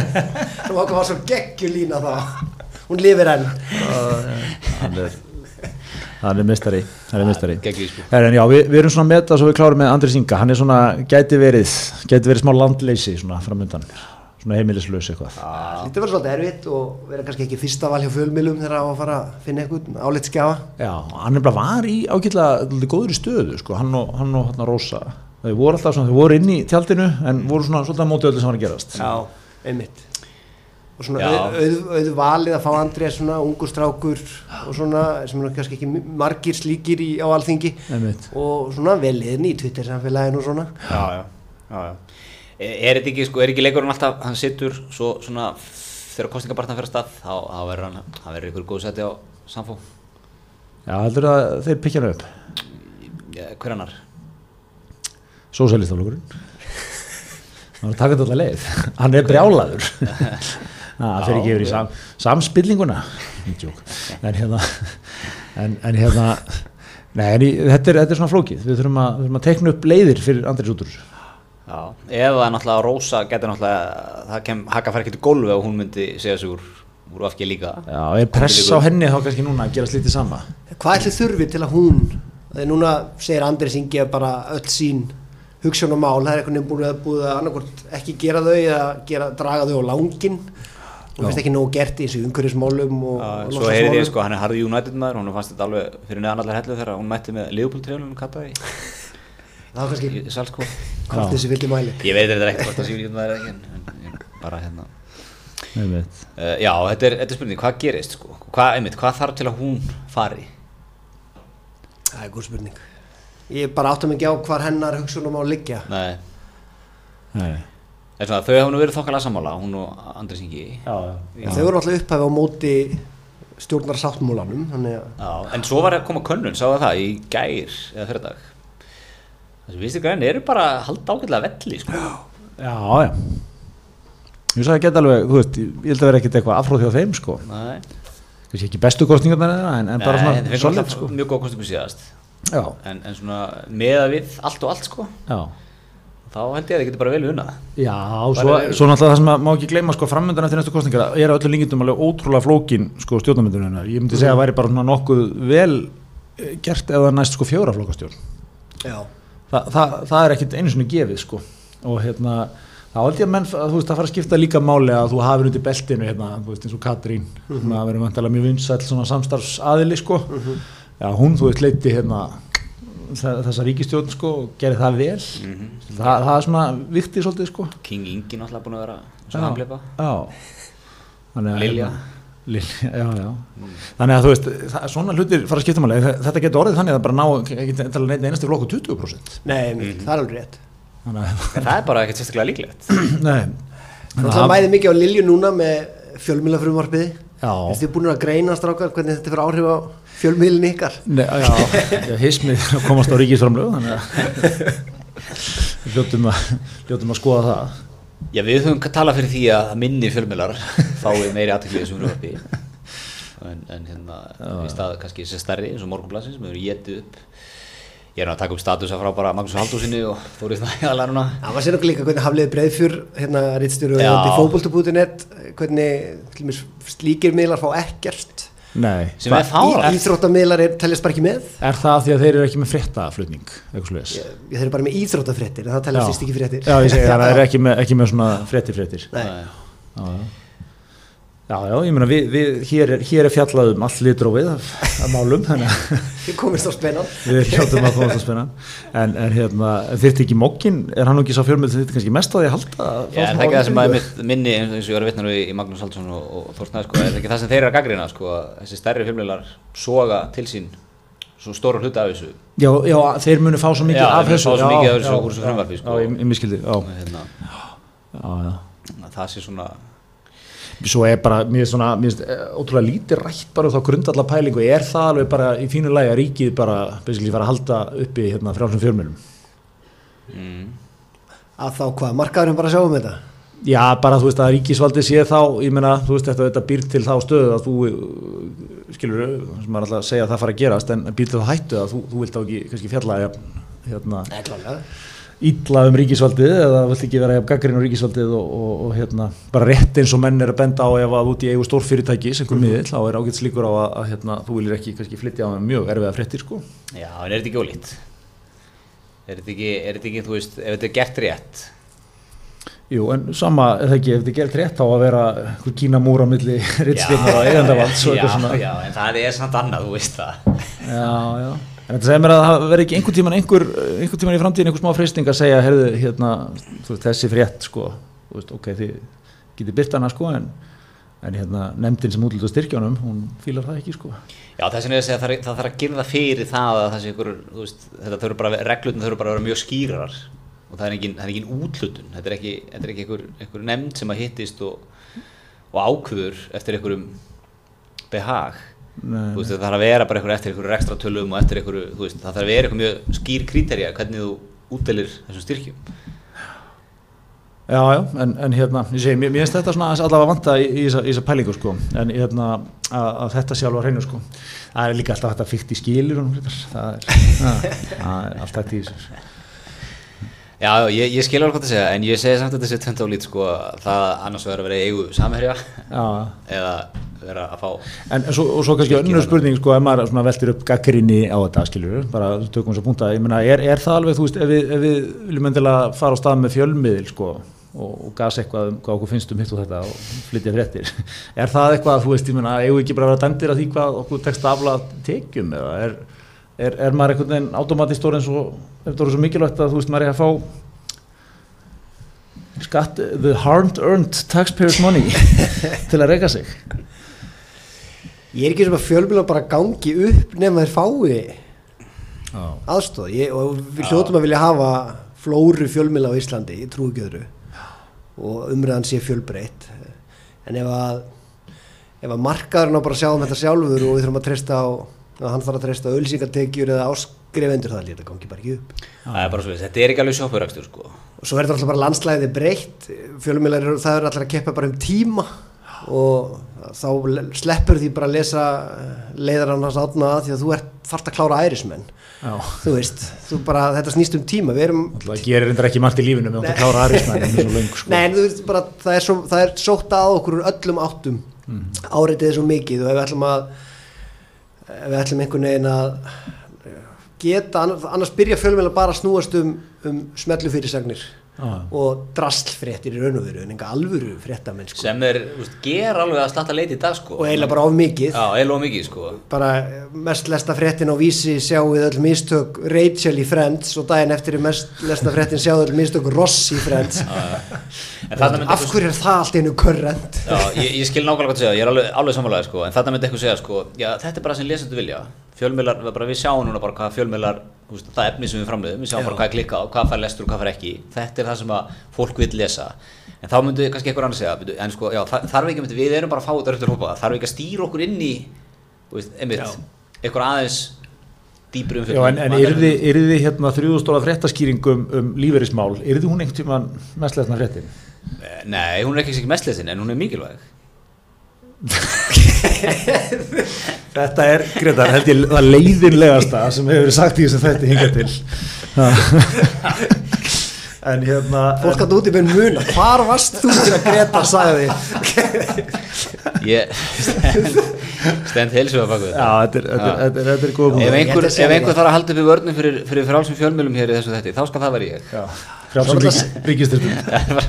[laughs] Sem okkur var svo geggjulína þá. Hún lifir enn.
Hann er er mistari, hann er mistari. Við, við erum svona með þetta svo við klárum með Andris Inga, hann er svona gæti verið, gæti verið smá landleysi svona framöndan, svona heimilislaus eitthvað.
Þetta var svolítið erfitt og vera kannski ekki fyrsta val hjá fjölmilum þegar á að fara að finna einhvern álitskjafa
Já, hann er bara var í dálítið góður í stöðu, sko, hann og, hann og hann Rósa, þau voru alltaf svona, þau voru inn í tjaldinu en voru svona svolítið á móti öllu sem var að gerast.
Já, einmitt. Og svona auð, auð, auð valið að fá Andrés svona ungur strákur og svona sem er kannski ekki margir slíkir í, á alþingi.
Einmitt.
og svona veliðin í Twitter samfélaginu og svona.
Já, já, já, já. Er þetta ekki, sko, er ekki leikurinn alltaf, hann sittur svo svona, þegar kostningabartan fyrir að stað, þá, þá verður hann, það verður ykkur góð seti á samfó.
Já, heldur að þeir pikja hann upp?
Ja, hver annar?
sósælistaflokkurinn hann er takað alltaf leið. Hann er brjálaður. [laughs] Það fyrir ekki yfir í sam, samspillinguna. En hérna en, en hérna nei, en í, þetta, er, þetta er svona flókið. Við þurfum að, við þurfum að tekna upp leiðir fyrir þessu.
Já, eða náttúrulega Rósa getur náttúrulega, það kem haka fær ekki til gólfi og hún myndi segja sig úr, úr afki líka.
já, er press á henni þá kannski núna að gera slítið sama?
Hvað ætli þurfi til að hún þegar núna segir Andris Ingi að bara öll sín hugsun og mál það er einhvern veginn búið að, búið að annarkvort ekki gera þau eða gera, draga þau á langin og finnst ekki nóg gert í þessu umhverfismálum og, og
svo heyrði ég sko, hann er harði United maður, hún fannst þetta alveg fyrir neðan allar hellu þegar hún mætti með
það var kannski
í Salzkó.
hvort þessi vildi mæli
Ég veit þetta er ekkert hvort það sé United maður eða ekki, en, en, en bara hérna. Uh, já, þetta er, þetta er spurning, hvað gerist sko? Hvað, einmitt, hvað þarf til að hún fari?
það er góð spurning ég bara áttum ekki á hvar hennar hugsunum á að liggja
Nei,
Nei.
er svona, þau hafa nú verið þokkalega sammála, hún og Andris Ingi.
þau voru alltaf upphæfi á móti stjórnar sáttmúlanum
Já, en svo var að koma könnun, sáðu það í gær eða fyrir dag. Þessi viðstu græni eru bara halda ágætlega velli sko.
já, já ég sagði að geta alveg, þú veist, ég held að vera ekkert eitthvað afróð hjá þeim sko,
Nei,
kannski ekki bestu kostningarnar þeirra, en, en bara
Nei,
svona
þeir fengu
solid sko.
mjög góð kostum síðast.
já,
En, en svona meða við allt og allt sko,
já.
Þá held ég að þið getur bara vel unnað.
Já,
Bara
svo, svo náttúrulega það sem að má ekki gleyma sko framöndan eftir næstu kostningar er að öllu líkindum alveg ótrúlega flókin sko stjórnarmyndunar ég myndi segja að væri bara svona nokkuð vel eh, gert eða næst sko fjóra flókastjórn
já,
Þa, það, það er ekkit einu svona gefið sko. Og hérna þá held ég að menn þú veist að fara að skipta líka máli að þú hafir undir beltinu hérna þú veist eins og Katrín. Mm -hmm. að vera vantilega mjög vinsæll svona samstarfsaðili sko. Já hún þú veist leiti hérna þe- þessa ríkistjórn sko og gerði það vel.
Mhm.
það, það er svona viktið svolítið sko.
King Ingi náttúrulega búin að vera svona
að
Lilja.
Lilja, já, já. Þannig að þú veist, það, svona hlutir fara að skipta máli. Þe- Þetta getur orðið þannig að það bara ná ekki til að neitt einasti flokku 20%
nei, það er alveg rétt.
Þannig að,
En það er bara ekkert sérstaklega líklegt. [clears throat]
nei.
Það
að-
mæði mikið á Lilju núna með fjölmílafrumvarpiði
Já,
Er þið búin að greina strákar hvernig þetta fyrir áhrif á fjölmiðlin ykkar?
Nei, já, [laughs] já hismið að komast á ríkisframlög Þannig að [laughs] við hljótum að, hljótum að skoða það
Já, við höfum talað fyrir því að minni fjölmiðlar [laughs] fái meiri aðtekli í þessum frumvarpi. En, en hérna í stað kannski sem stærri eins og morgunblassins sem hefur getið upp. Ég er að taka upp statusa frá bara Magnús Haldúsinni og Þórið Þægjalar núna.
Það var sér okkur líka hvernig hafliði breiðfjör hérna rittstjóru og fótboltu.net hvernig slíkir miðlar fá ekkert
Nei,
sem er
Í,
fáralt
Íþróttamiðlar er, teljast bara ekki með?
Er það því að þeir eru ekki með fréttaflutning eitthvað sluðis
Ég- Þeir eru bara með íþróttafréttir en það teljast ekki fréttir.
Já, ég segi það, [laughs] það er ekki með, ekki með svona fréttir fréttir
Nei.
Já, já. Já, já, ég meina við, við hér, er, hér er fjallað um allt litrófið af, af málum, þannig að
Þið komist á spennan.
Við hljóttum að komast að spenna en, en hérna, þyrfti ekki mokkin er hann ekki sá fjölmjöld þyrfti kannski mest á því að halda að
Já, en
svona
það er ekki það sem að mitt minni eins og ég var að vitna nú í, Magnús Haldursson og, og Þórsnæð sko, er ekki það sem þeir eru að gaggrina sko, að þessi stærri fjölmiðlar soga til sín svo stóra hluta af þessu?
Já, já, þeir munu fá svo mikið
Já,
af
þeir munu
þessu.
fá svo
já,
mikið af þessu
já,
úr þessu
já,
frumvarpi, sko.
Já, ég, ég miskildi, já,
hérna,
já, já.
að það sé svona
Svo er bara, mér er svona, mér er eh, ótrúlega lítið rætt bara þá grundallar pælingu er það alveg bara í fínu lagi að ríkið bara basically fara að halda uppi hérna frjálsum fjölmjölum
mm,
að þá hvað, markaðurinn bara að sjá um þetta?
Já, bara þú veist að ríkisvaldi sé þá, ég meina, þú veist þetta, þetta býr til þá stöðu að þú, skilur, sem maður alltaf að segja að það fara að gerast, en býr til þá hættu að þú, þú vilt þá ekki kannski fjalla hérna,
Nei,
ítla um ríkisvaldið eða vilt ekki vera jafn gaggrinn á ríkisvaldið og, og, og hérna, bara rétt eins og menn er að benda á ef að út í eigu stórfyrirtæki sem einhver miðill, þá er ágætt slíkur á að, að hérna, þú viljir ekki kannski flytja á mjög erfiða fréttir, sko.
Já, en er þetta ekki ólíkt? Er þetta ekki, er þetta ekki, þú veist, ef þetta er gert rétt
Jú, en sama, er það ekki, ef þetta er gert rétt á að vera einhver kína múra milli rittstjórnar og eigandavalds og
já, já, en það er samt annað, þú veist það
Já, já. En þetta segir mér að það verði ekki einhvern tíman einhver, einhvern tíman í framtíðin einhver smá freysting að segja, heyrðu, hérna, veist, þessi frétt, sko, veist, ok, þið getið byrt hana, sko, en, en hérna, nefndin sem útlötu styrkjánum, hún fílar það ekki, sko.
Já, þess vegna að segja að það, það þarf að girða fyrir það að það sé ykkur, veist, þetta þurfa bara, reglutinn þurfa bara að vera mjög skýrar og það er engin, það er engin útlutun, þetta er ekki, þetta er ekki ykkur, ykkur nefnd sem að hittist og, og ákvöður eftir ykkurum behag,
Nei,
veist, það þarf að vera bara ykkur eftir ykkur ekstra tölum og eftir ykkur, þú veist, það þarf að vera ykkur mjög skýr kriterja hvernig þú útdelir þessum styrkjum.
Já, já, en, en hérna, ég segi, mér, finnst þetta svona allavega vanta í, í þessa- í þessa pælingu sko, en hérna, að, að þetta sé alveg að reynu sko, það er líka alltaf þetta fyrkt í skilir og það er, [laughs] að, það er allt þetta í þessu.
Já, ég, ég skil alveg hvað það segja en ég segi samt að þetta sé tvent á lít sko það annars verður að vera eigu samherja. Eða vera að fá
en, en svo, og svo kannski önnur spurning sko, ef maður veltir upp gaggrinni á þetta, skiljur, bara tökum þess að punta, ég meina, er, er það alveg, þú veist, ef við, ef við viljum endilega fara á stað með fjölmiðil, sko, og, og gas eitthvað um hvað okkur finnst um hitt og þetta og flytja fréttir, [laughs] er það eitthvað, þú veist, ég meina, eigum ekki bara að vera dæmdir að því hvað okkur tekst afla tekjum, eða er, er, er maður einhvern veginn automatist orðin svo, er þetta orðið svo mikilvægt að, þú veist, maður er að fá skatt, the hard earned taxpayers money [laughs] til að reyka sig.
Ég er ekki að fjölmjöla bara gangi upp nema þeir fái
Já.
aðstóð ég, og við hljótum að vilja hafa flóru fjölmjöla á Íslandi, ég trúi ekki öðru. Og umræðan sé fjölbreytt. En ef að ef að markaðurinn á bara að sjá um þetta sjálfur og við þurfum að treysta á að hann þarf að treysta á ölsingatekjur eða áskrifendur það þetta gangi bara ekki upp.
Það er bara svo þetta er ekki alveg sjópurakstur sko.
Og svo er þetta alltaf bara landslæði breytt. Fjölumílar það er alltaf að keppa bara um tíma og þá le- sleppur því bara að lesa leiðar annars átna því að þú ert þarft að klára ærismenn þú veist, þú bara, þetta snýst um tíma við erum
Það gerir reyndar ekki margt í lífinu með að klára löng sko.
Nei, veist bara, það er, svo, það er sótt að okkur öllum áttum. Mm. áreitið svo mikið og ef við ætlum að ef við ætlum einhvern veginn að geta, annars byrja fjölmjöla bara að snúast um, um smellu fyrirsagnir
Já.
og drastlfréttir í raun og veru en enga alvöru fréttamenn sko.
sem er, veist, ger alveg að slatta leiti í dag sko.
Og eiginlega bara of mikið.
Já, of mikið sko.
Bara mest lesta fréttin á vísi sjáum við öll mistök Rachel í Friends og daginn eftir er mest lesta fréttin sjáum við öll mistök Ross í Friends.
En þarna myndi
af hverju er það allt einu körrent
Já, ég, ég skil nákvæmlega hvað þú segja, ég er alveg, alveg samanlega sko, en þarna myndi eitthvað segja sko, já, þetta er bara sem lesendur vilja, fjölmiðlar, við bara við sjáum núna bara hvað veist, það efni sem við framleiðum, við sjáum bara hvað er klikkað og hvað fær lestur og hvað fær ekki, þetta er það sem að fólk vil lesa, en þá myndi kannski eitthvað annars segja, en sko, já, þa- þarf ekki, einmitt- við erum bara að fá þetta eftir hópa, þarf ekki að stýra okkur inn í, einmitt, eitthvað aðeins dýpri um
Já, en, en yrði, yrði hérna þrjúðustóla fréttaskýring um, um lífeyrismál, yrði hún einhvern tímann mest lesna fréttin?
Nei, hún er ekki ekki mest lesin, en hún er mikilvæg. [laughs] [laughs]
Þetta er, Gretar, held ég það leiðinlegasta sem hefur verið sagt í þessum þætti hingað til. Ha. [laughs] en hérna...
fólk að úti með muna, hvar varst þú til að Greta sagði [laughs]
Ég stend, að baka
Já, þetta er, þetta er, þetta er, þetta er góð
Ef einhver,
að
þarf að halda upp í vörnum fyrir, fyrir frálsum fjölmjölum hér í þessu þetti, þá skal það vera ég.
Ríkistyrfum.
Svo er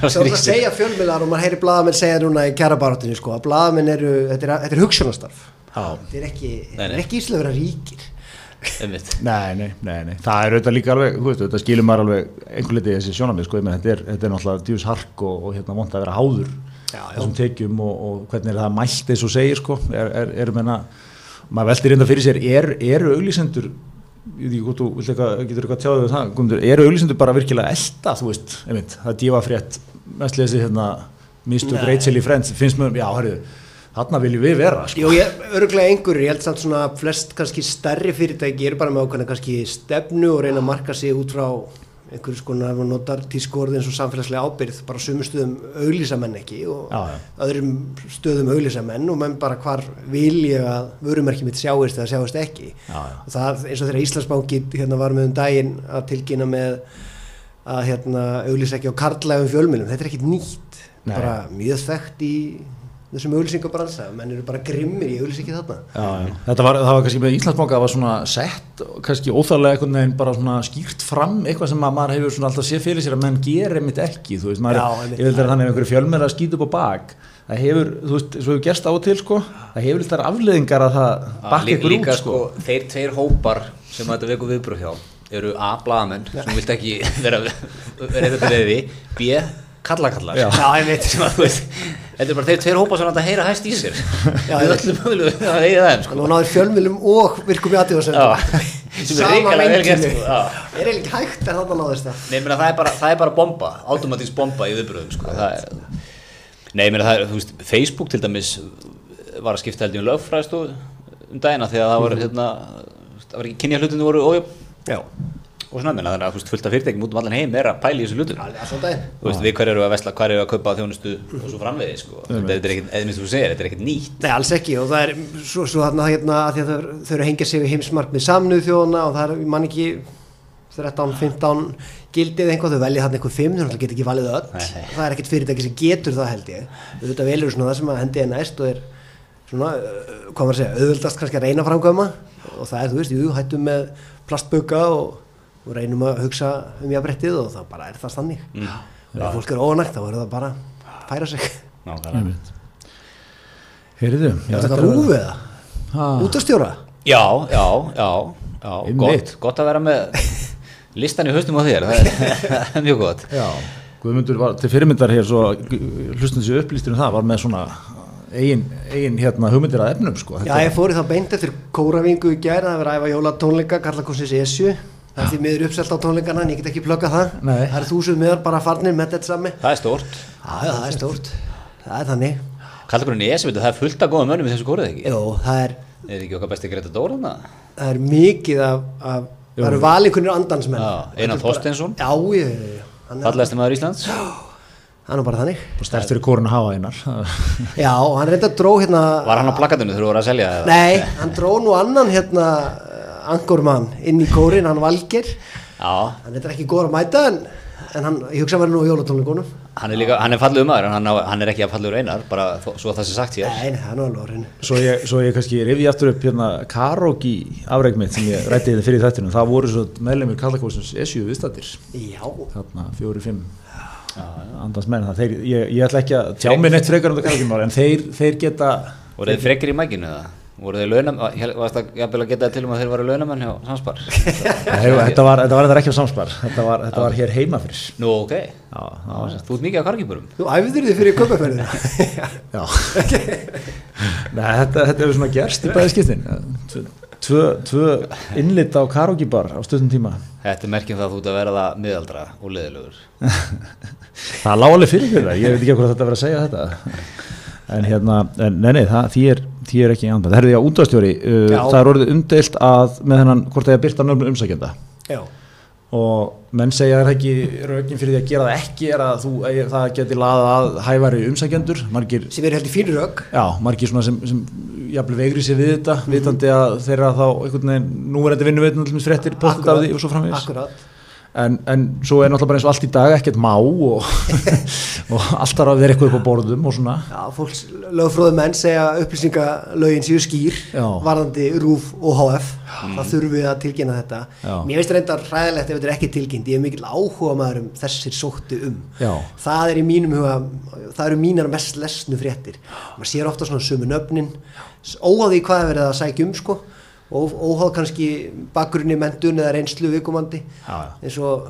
það að [laughs] segja fjölmiðlar og maður heyri blaðamenn segja núna í kjærabaráttinu sko, að blaðamenn eru, þetta er, þetta er hugsunastarf
Já.
þetta er ekki, er ekki íslega vera ríkir. [laughs]
Nei, nei, nei, nei, það er auðvitað líka alveg, þú veist, þetta skilur maður alveg einhver litið þessi sjónamið, sko, ég menn, þetta er, þetta er náttúrulega djús hark og, og hérna vond að vera háður
Já, já.
þessum tekjum og, og hvernig er það mælt eins og segir, sko, er, er, er menna, maður veltir reynda fyrir sér, er, eru auglýsendur, ég veit ekki hvort þú eitthvað, getur eitthvað tjáðið við það, Guðmundur, eru auglýsendur bara virkilega elda, þú veist, einmitt, það er dífa frétt, mest lesið hérna,
Nei.
Rachel í Friends, finnst mér, já, hörru, þarna viljum við vera, sko.
Jú, ég, öruglega einhverjur, ég held samt svona flest kannski stærri fyrirtæki eru bara með ákveðna kannski stefnu og reyna að marka sig út frá einhverjum skona ef maður notar tískorð eins og samfélagslega ábyrð bara sumum stöðum auglýsamenn ekki og
Já, já.
öðrum stöðum auglýsamenn og menn bara hvar vil ég að vörumerki mitt sjáist eða sjáist ekki
Já,
og það eins og þegar Íslandsbanki hérna var með um daginn að tilkynna með að hérna auglýsa ekki á karlægum fjölmjölum, þetta er ekkit nýtt
Nei.
bara mjög þekkt í þessum auglýsingabransa, menn eru bara grimmir í ekki þarna
Já, já. Þetta var, það var kannski með Íslandsbanka það var svona sett, kannski óþarlega einhvern veginn bara svona skýrt fram eitthvað sem að maður hefur svona alltaf séð fyrir sér að menn gerir einmitt ekki, þú veist, maður,
Já,
er- ég vil þeirra þannig ef einhverju fjölmennir að skýta upp á bak, það hefur, þú veist, svo hefur gerst á og til, sko, það hefur alltaf afleðingar að það bakka
Lí-
ykkur
líka
út, sko.
þeir tveir hópar sem þetta veku viðbröð hjá eru A. blaðamenn sem vilt ekki [laughs] vera vera þetta leiði B. kallakallar.
Já.
Já, veit [laughs]
að veist þetta er bara þeir tveir hópar sem þetta heyra hæst í sér.
Já,
við öllum mögulegum að heyra þeim sko.
Nú náður fjölmjölum og virkum í aðtíðarsendum [laughs]
er reikalega vel gert sko. Já.
Er eiginlega ekki hægt en þarna náðist það?
Nei, meina, það, er bara, það er bara bomba, automatísk bomba í viðbröðum sko. það Nei, meina, það er, þú veist, Facebook til dæmis var að skipta held í um lögfræðstofu um dagina þegar það var, hérna, það var ekki kynja hlutinu voru ójöfn.
Já,
og svona þannig að þú veist fullt af fyrirtækjum út um allan heim er að pæla í þessu hlutum þú veist við hver eru að vesla, hver eru að kaupa þjónustu og svo framvegið sko. Þetta er ekkert, eða minnst þú segir, þetta er ekkert nýtt.
Nei, alls ekki og það er svo, svo þarna hérna að því að þau, þau eru að hengja sig við heimsmark með samnuð þjóðuna og það er, ég man ekki 13-15 gildið eitthvað, þau velja þarna eitthvað 5 þau geta ekki valið öll.
Nei, nei.
það er ekkert fyrirtæki sem getur það held ég. Þetta velur svona það sem að hendi er næst og er svona, hvað maður að segja auðvöldast kannski að reyna framkvæma. Og það er, þú veist, jú, hættum með plastböka og, og reynum að hugsa um jafnbrettið og það bara er það stannig
Mm.
ef fólk er óanægt þá verður það bara að færa sig.
Nákvæmlega.
Heyrðu, já,
Þetta
er-
rúfið það,
Ha.
útastjóra
já, já, já, já.
Einmitt.
gott, gott að vera með listan í haustum á þér. Það er, [laughs] það er mjög gott.
Já, Guðmundur var til fyrirmyndar hér svo hlustum þessi upplýstir um það var með svona eigin, eigin hérna hugmyndir að efnum sko
Já, ég fór í það beint eftir kóravingu í það er verið að æfa jólatónleika, Karlakonsins ESU það er því miður uppselt á tónleikana en ég get ekki plugga það.
Nei.
það er þúsund miðar bara farnir með þetta sami.
Það er stórt.
Já, já, það er stórt. Það er þannig.
Kallagurinn í ESM, það er fullt af góða mönnum í þessu kórið ekki?
Jó, það er,
er ekki okkar besti Greta Dóra þarna?
það er mikið af, af það eru valinkunir andansmenn
Já, Einar Þorsteinsson.
Já, ég, ég, hann er,
fallegasti maður Íslands.
Hann er bara þannig.
Og stert fyrir kórun að hafa einar. [laughs]
Já, hann reynda að dró hérna
var hann á plakatinu þegar þú voru að selja það?
Nei, hann dró nú annan hérna angurmann inn í kórin, hann Valger
já,
hann er ekki góður að mæta en, en hann, ég hugsa að vera nú á jólatónleikunum.
Hann er líka, hann er fallegur maður en hann, hann er ekki að fallegur einar bara þó, svo að það sé sagt hér.
Nei, nei, það er alveg orðin
svo ég, svo ég kannski rifi aftur upp hérna karaoke afreik mitt sem ég rætti þetta fyrir þættinum. Það voru svo meðlemið kallakóðsins S7 viðstættir
Já,
þarna fjóri, fimm andans menn. Það þeir, ég, ég ætla ekki að tjá mig neitt frekar um það kallakóðsins en þeir, þeir geta
voru þeir frekir í mækinu eða? Voru þeir launam, varst það jafnvel að geta til um að þeir varu launamenn hjá Samspar? [laughs]
Þetta var, þetta var þetta ekki á samspar. Þetta var, þetta var hér heima fyrir.
Nú ok,
já, það var
þú ert mikið á kargiburum
þú æfðir þið fyrir köpaferðina [laughs]
Já. Nei, þetta, þetta hefur svona gerst í bæði skiptin. Tvö, tvö innlit á karaokebar á stöðum tíma.
Þetta er merkjum það að þú ert að vera það miðaldra og leðilegur [laughs]
Það lá alveg fyrir fyrir það, ég veit ekki hvað þetta verið að segja þetta En hérna, en, nei, nei, það, því, er, því er ekki andað Herði ég á útastjóri, uh, það er orðið umdeilt að með hennan, hvort það er byrta nöfnum umsækjenda.
Já,
og menn segja er ekki rögin fyrir því að gera það ekki er að þú, það geti laðað að hæfari umsækjendur. Margir
sem er held í fyrir rögg
Já, margir svona sem, sem jafnvel veigri sér við þetta, vitandi að þeirra þá einhvern veginn, nú er þetta vinnu veitin allir fréttir, postið af því og svo framvegis.
Akkurat
en, en svo er náttúrulega bara eins og allt í dag ekkert má og, [laughs] og allt þarf að vera eitthvað upp á borðum og svona.
Já, fólks lögfróði menn segja að upplýsingalögin séu skýr
Já.
varðandi RÚF og HF það þurfum við að tilkynna þetta.
Já.
Mér finnst reyndar hræðilegt ef þetta er ekki tilkynnt. Ég er mikil áhuga maður um þessir sóttu um.
Já.
það er í mínum huga það eru mínar mest lesnu fréttir. Maður sér ofta svona sömu nöfnin því hvað er verið að sækja um sko óháð kannski bakgrunni mentun eða reynslu viðkomandi
Já.
eins og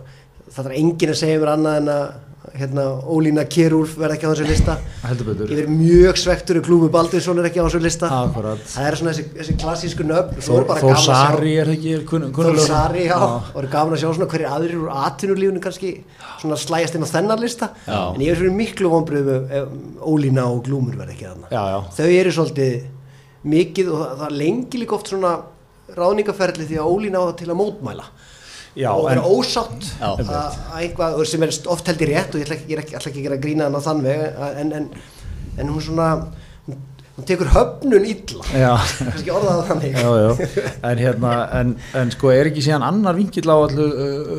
það er enginn að segja mér annað en að hérna, Ólína Kjerúlf verð ekki á þessu lista ég verð mjög svektur Glúmi Baldursson er ekki á þessu lista
Akkurat.
það er svona þessi, þessi klassísku nöfn er
Þór Sari er ekki
Þór. Sari, já, og er gaman að sjá svona hverju aðrir úr atvinnulífunu kannski svona slæjast inn á þennan lista
Já.
en ég er fyrir miklu vonbröðum ef Ólína og Glúmur verð ekki þarna
Já, já.
þau eru svolítið mikið og það, lengi líka oft svona ráðningaferli því að Ólína á það til að mótmæla.
Já,
og
en-
vera ósátt að að eitthvað sem er oft held í rétt og ég ætla ekki, ég ætla ekki að gera grína hann á þann veg en, en, en hún svona hún, tekur höfnun illa. Kannski orðað það þannig.
Já, já. En, hérna, en, en sko er ekki síðan annar vingill á allu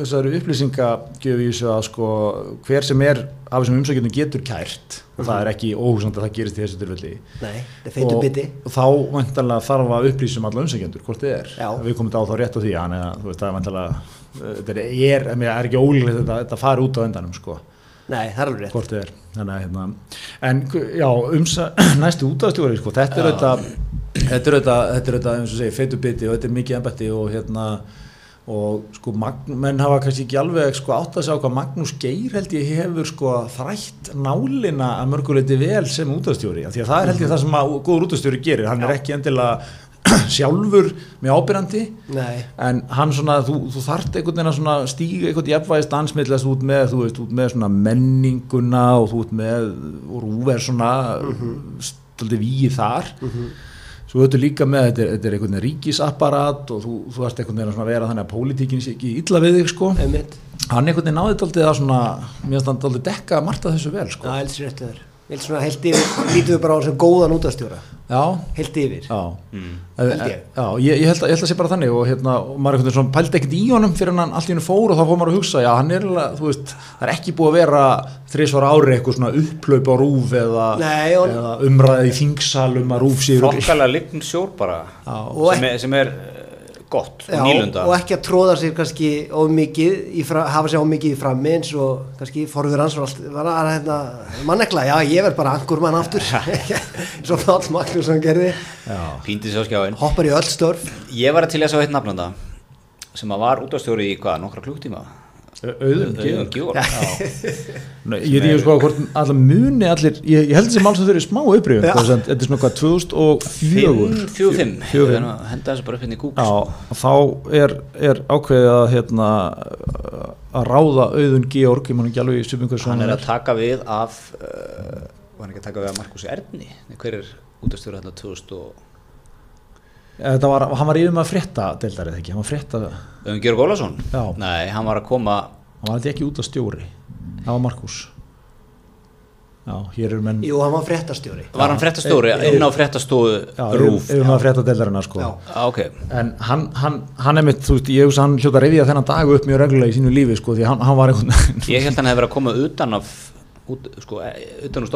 þessari upplýsingagjöf í þessu að sko hver sem er af þessum umsækjundum getur kært. Og það er ekki óhúsand að það gerist í þessu tilfelli.
Nei, það er feitur biti.
og þá vantanlega þarf að upplýsum alla umsækjendur hvort þið er.
Já.
við komum þetta á þá rétt á því þannig að það er vantanlega þetta er, er, er, ekki ólíklegt að þetta, þetta fari út á endanum sko
Nei, það er alveg rétt.
Hvort þið er. Þannig að hérna en já, umsa, [clears throat] næstu útastjóri sko, þetta er auðvitað þetta er auðvitað, þetta er auðvitað, eins og segi, feitu biti og þetta er mikið embætti og hérna og sko, Magn, menn hafa kannski ekki alveg sko átt að segja hvað Magnús Geir held ég hefur sko þrætt nálina að mörguleiti vel sem útastjóri því að það er held ég það sem að góður útastjóri gerir. Hann er ekki endilega sjálfur með ábyrjandi en hann svona, þú, þú þart einhvern veginn að svona stíga einhvern jafnvægist dansmiðlega út með, þú veist, út með svona menninguna og þú ert með, og rúver svona mm -hmm. stoltið víið þar svo þetta líka með, þetta er, þetta er einhvern veginn ríkisapparat og þú, þú ert einhvern veginn að svona vera þannig að pólitíkin sé ekki illa við þig sko.
Einmitt.
Hann einhvern veginn náði að svona mér finnst hann daldið dekka margt af þessu vel sko.
Réttu þér Vilt svona heilt yfir, lítum við bara á sem góðan útastjóra Heilt yfir.
Já.
Mm.
Held ég.
Já, ég, ég, held að, ég held að sé bara þannig og, hérna, og maður einhvern veginn svona pældi ekkert í honum fyrir hann allt í hennu fór og þá fór maður að hugsa já, hann er, veist, það er ekki búið að vera þrísvar ári eitthvað svona upplaup á rúf eða,
Nei, og-
eða umræði í þingsalum að rúf sér
Þokkalega lign sjór bara
Og
sem er, sem er gott
Já,
og nýlunda.
og ekki að tróða sér kannski of mikið, í fra, hafa sér of mikið í frammi eins og kannski forður hans var að hérna, mannekla, já ég verð bara angur mann aftur, svo [laughs] Páll Magnússon gerði,
Píndi sér á skjáin
hoppar í öll störf,
Ég var að til að sjá eitt nafnanda sem að var útastjóri í hvað, nokkra klukktíma
auðum
Auðun
Georg.
Georg
Nei, ég er sko hvort allar muni allir ég, ég held þessi mál sem þau eru smá upprifjum
Já.
þetta er svona hvað 2004
5, 4, 5
Fjögur, fimm.
Henda þessu bara upp hérna í Google
Já, þá er, er ákveðið að hérna að ráða auðun Georg, ég man ekki alveg í hversu
Hann er að taka við af uh, hann ekki að taka við af Markus Erni? Hver er útastjóri hérna 2000 og
Þetta var, hann var yfir með að frétta deildar eða ekki, hann var frétta hann
Auðun Georg Ólafsson
Já.
Nei, hann var að koma
var þetta ekki út af stjóri. Það var Markus Já, hér eru menn
jú hann var fréttastjóri,
Var hann fréttastóri
Eh, eh,
inn á
yfir,
Rúf
yfir með að frétta deildarina sko.
Já.
Já, ok.
En hann, hann, hann er mitt, þú veist, ég hugsa hann hljóta að reyðja þennan dag upp mjög reglulega í sínu lífi sko, því hann, hann var einhvern
Ég held hann hefði verið að koma utan af út, sko, utan úr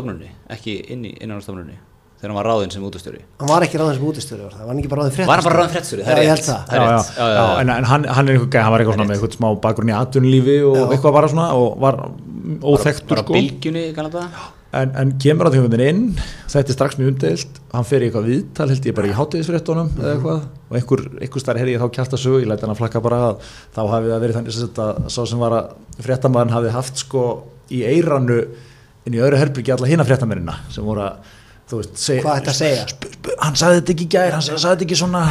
þegar hann var ráðinn sem útastjóri
hann var ekki ráðin sem útastjóri, var það var hann ekki bara ráðin
Var hann bara ráðinn fréttastjóri? Það er
ég
rétt.
held það,
er rétt.
já,
Já, já,
já,
já.
en, en hann, hann er einhvern, hann var eitthvað svona með eitthvað smá bakgrunn í atvinnulífi og
Já.
eitthvað bara svona og var
á
sko
það
en, en kemur að þjóðin inn þetta er strax mjög umdeilt hann fer í eitthvað viðtal held ég bara í hátíðisfréttunum eða eitthvað og einhver, einhver starf heyrði ég þá kjálta sög ég læti hann að flakka bara að þá hafi það verið þannig sem þetta sá sem var að að veist, seg,
Hvað ætti að segja?
hann sagði þetta ekki í gær, hann sagði, þetta ekki svona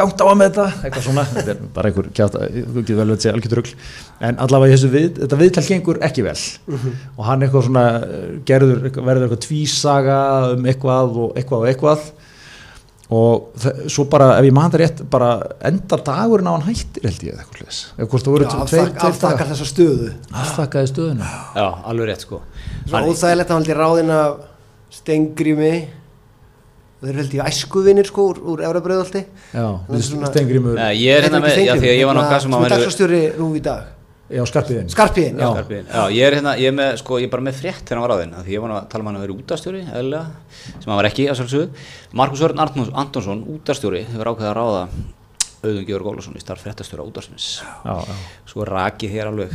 gangt á að með þetta. Eitthvað svona, þetta er bara einhver kjátt þú getur vel að segja algjör trögl en allavega í þessu við, þetta viðtal gengur ekki vel. Og hann eitthvað svona eh, gerður, eitthvað- verður eitthvað tvísaga um eitthvað og eitthvað og eitthvað. Og svo bara ef ég maður þetta rétt, bara endar dagurinn á hann hættir held ég eitthvað eða það tveir
afþakkar
dagar.
þessa stöðu.
Aftakkaði stöðuna.
Já, alveg rétt sko.
Svo
Hann-
óþægilegt að hann held í ráðin af Stengrími og þeir held í æskuvinir sko úr, úr svona-
stengrimur
Nei, ég er hérna með, já því að ég var nokkað sem að
dagsastjóri rúf í dag.
Já, skarpiðin
Skarpiðin, já,
Skarpiðin. Já, ég er hérna, ég er með, sko, ég er bara með frétt þegar hann var ráðinn, af því ég var að tala um hann að vera útastjóri, eðlilega, sem hann var ekki, að sjálfsögðu. Markus Örn Antonsson, útastjóri, hefur ákveðið að ráða Auðun Georg Ólafsson í starf fréttastjóra
já,
Svo rakið hér alveg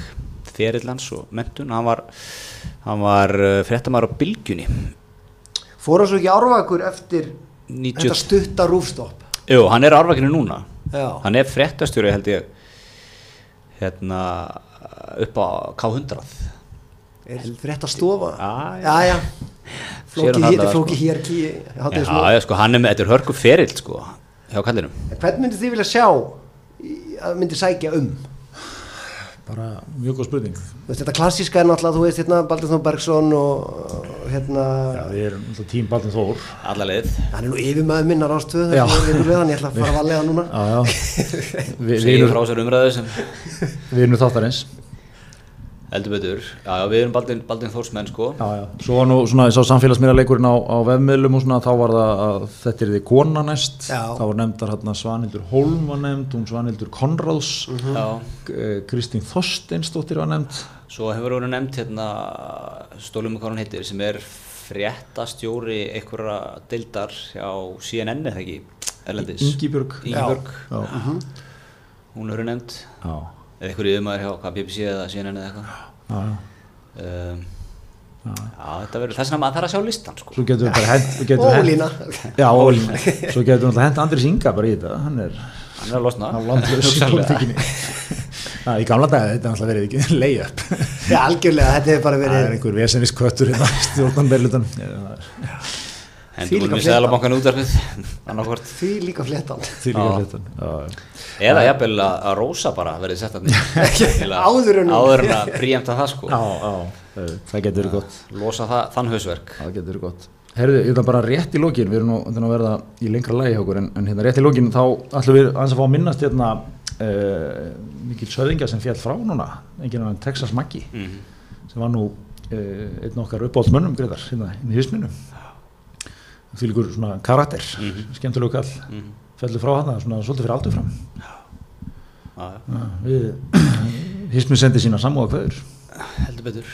ferillans og mentun, hann var, hann var uh, fréttamaður á bylgjunni,
fór hann svo ekki árvakur eftir
90
þetta stutta rúfstopp?
Jú, hann er árvakinu núna,
Já,
hann er fréttastjóri held ég, hérna, upp á K100.
er frétt að stofa
Já,
já, Flóki, hér, flóki
sko.
hér ký,
Já, já, sko, hann er með, þetta er hörku ferill, sko, hjá kallinum.
Hvern myndi þið vilja sjá að myndi sækja um
bara mjög góð spurning.
Veist, þetta klassíska er náttúrulega, þú veist, hérna Baldur Þór Bergson og hérna
já, við erum alltaf tím Baldin Þór.
Alla leið.
hann er nú yfirmaður minnar ástöð þannig að ég ætla að fara að valega núna.
Já, já. Vi, [laughs] við, erum,
frá þessar umræðu sem
við erum þáttarins
heldur betur. Já, já, við erum Baldin, Baldin Þórsmenn, sko.
já, já. svo var nú svona, ég sá samfélagsmiðlarleikurinn á, á vefmiðlum og svona, þá var það að þetta er því kona næst þá var nefndar hérna Svanhildur Holm var nefnd, hún Svanhildur Konráðs
Já.
eh, Kristín Þorsteinsdóttir var nefnd
Svo hefur verið nefnt hérna, stólum hvað hann heitir, sem er fréttastjóri einhverja deildar hjá CNN eða ekki, Erlendis.
Ingibjörg
Ingibjörg.
já,
Hún hefur nefnt,
já,
eða einhverju yfirmaður hjá hvað, BBC eða CNN eða eitthvað.
já, já.
Um, já, þetta verður, þess vegna maður þarf að sjá listan, sko.
svo getum við bara hent,
Ólína
já, Ólína svo getum við alltaf hent Andris Inga bara í þetta hann er
Hann er að losna.
á landlaus í
Hugsanlega.
pólitíkinni Já, í gamla dag þetta er alltaf verið ekki [laughs] lay-up
já, algjörlega, þetta hefur bara
það er
verið
einhver vesenis köttur hérna stjórnan berlutan
Sæðalabankan útvarfið, annarkvort.
því líka fléttan.
Því líka
já, Eða jafnvel að, að Rósa bara verið sett að [laughs]
Áður en hún-
áður en að príjemta það sko.
Já, já, það- getur verið gott.
Losa það, þann hausverk.
Það getur verið gott. Herðu, ég ætla bara rétt í lókin, við erum nú undan að verða í lengra lagi hjá okkur, en, en hérna rétt í lókin þá ætlum við að fá að minnast hérna uh, mikil söðingja sem fjall frá núna, enginn annan Texas Maggi, sem var nú uh, einn okkar uppáhaldsmönnum greiðar hérna í hisminu. Því líkur svona karakter, mm -hmm. skemmtilegu kall, mm -hmm. fellur frá hann, svona svolítið fyrir aldur fram.
Já,
Ja, við, [clears throat] hismin sendi sína samúða hverður,
heldur betur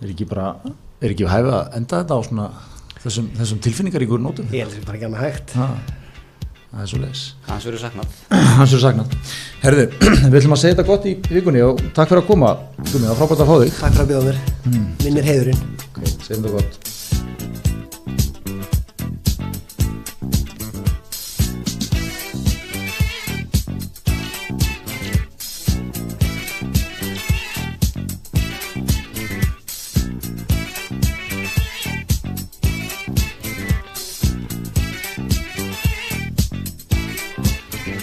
er ekki bara, er ekki hæfið að enda þetta á svona þessum, þessum tilfinningaríkur nótum?
Ég held að það er bara ekki annað hægt
Ha, það er svo leiðis.
Hans verður saknað [clears throat]
Hans er sagnat. Herði, við ætlum að segja þetta gott í vikunni og takk fyrir að koma. Gumi, það var frábært að fá þig.
Takk fyrir að bjóða mér Minnir heiðurinn
Ok, segjum þetta gott.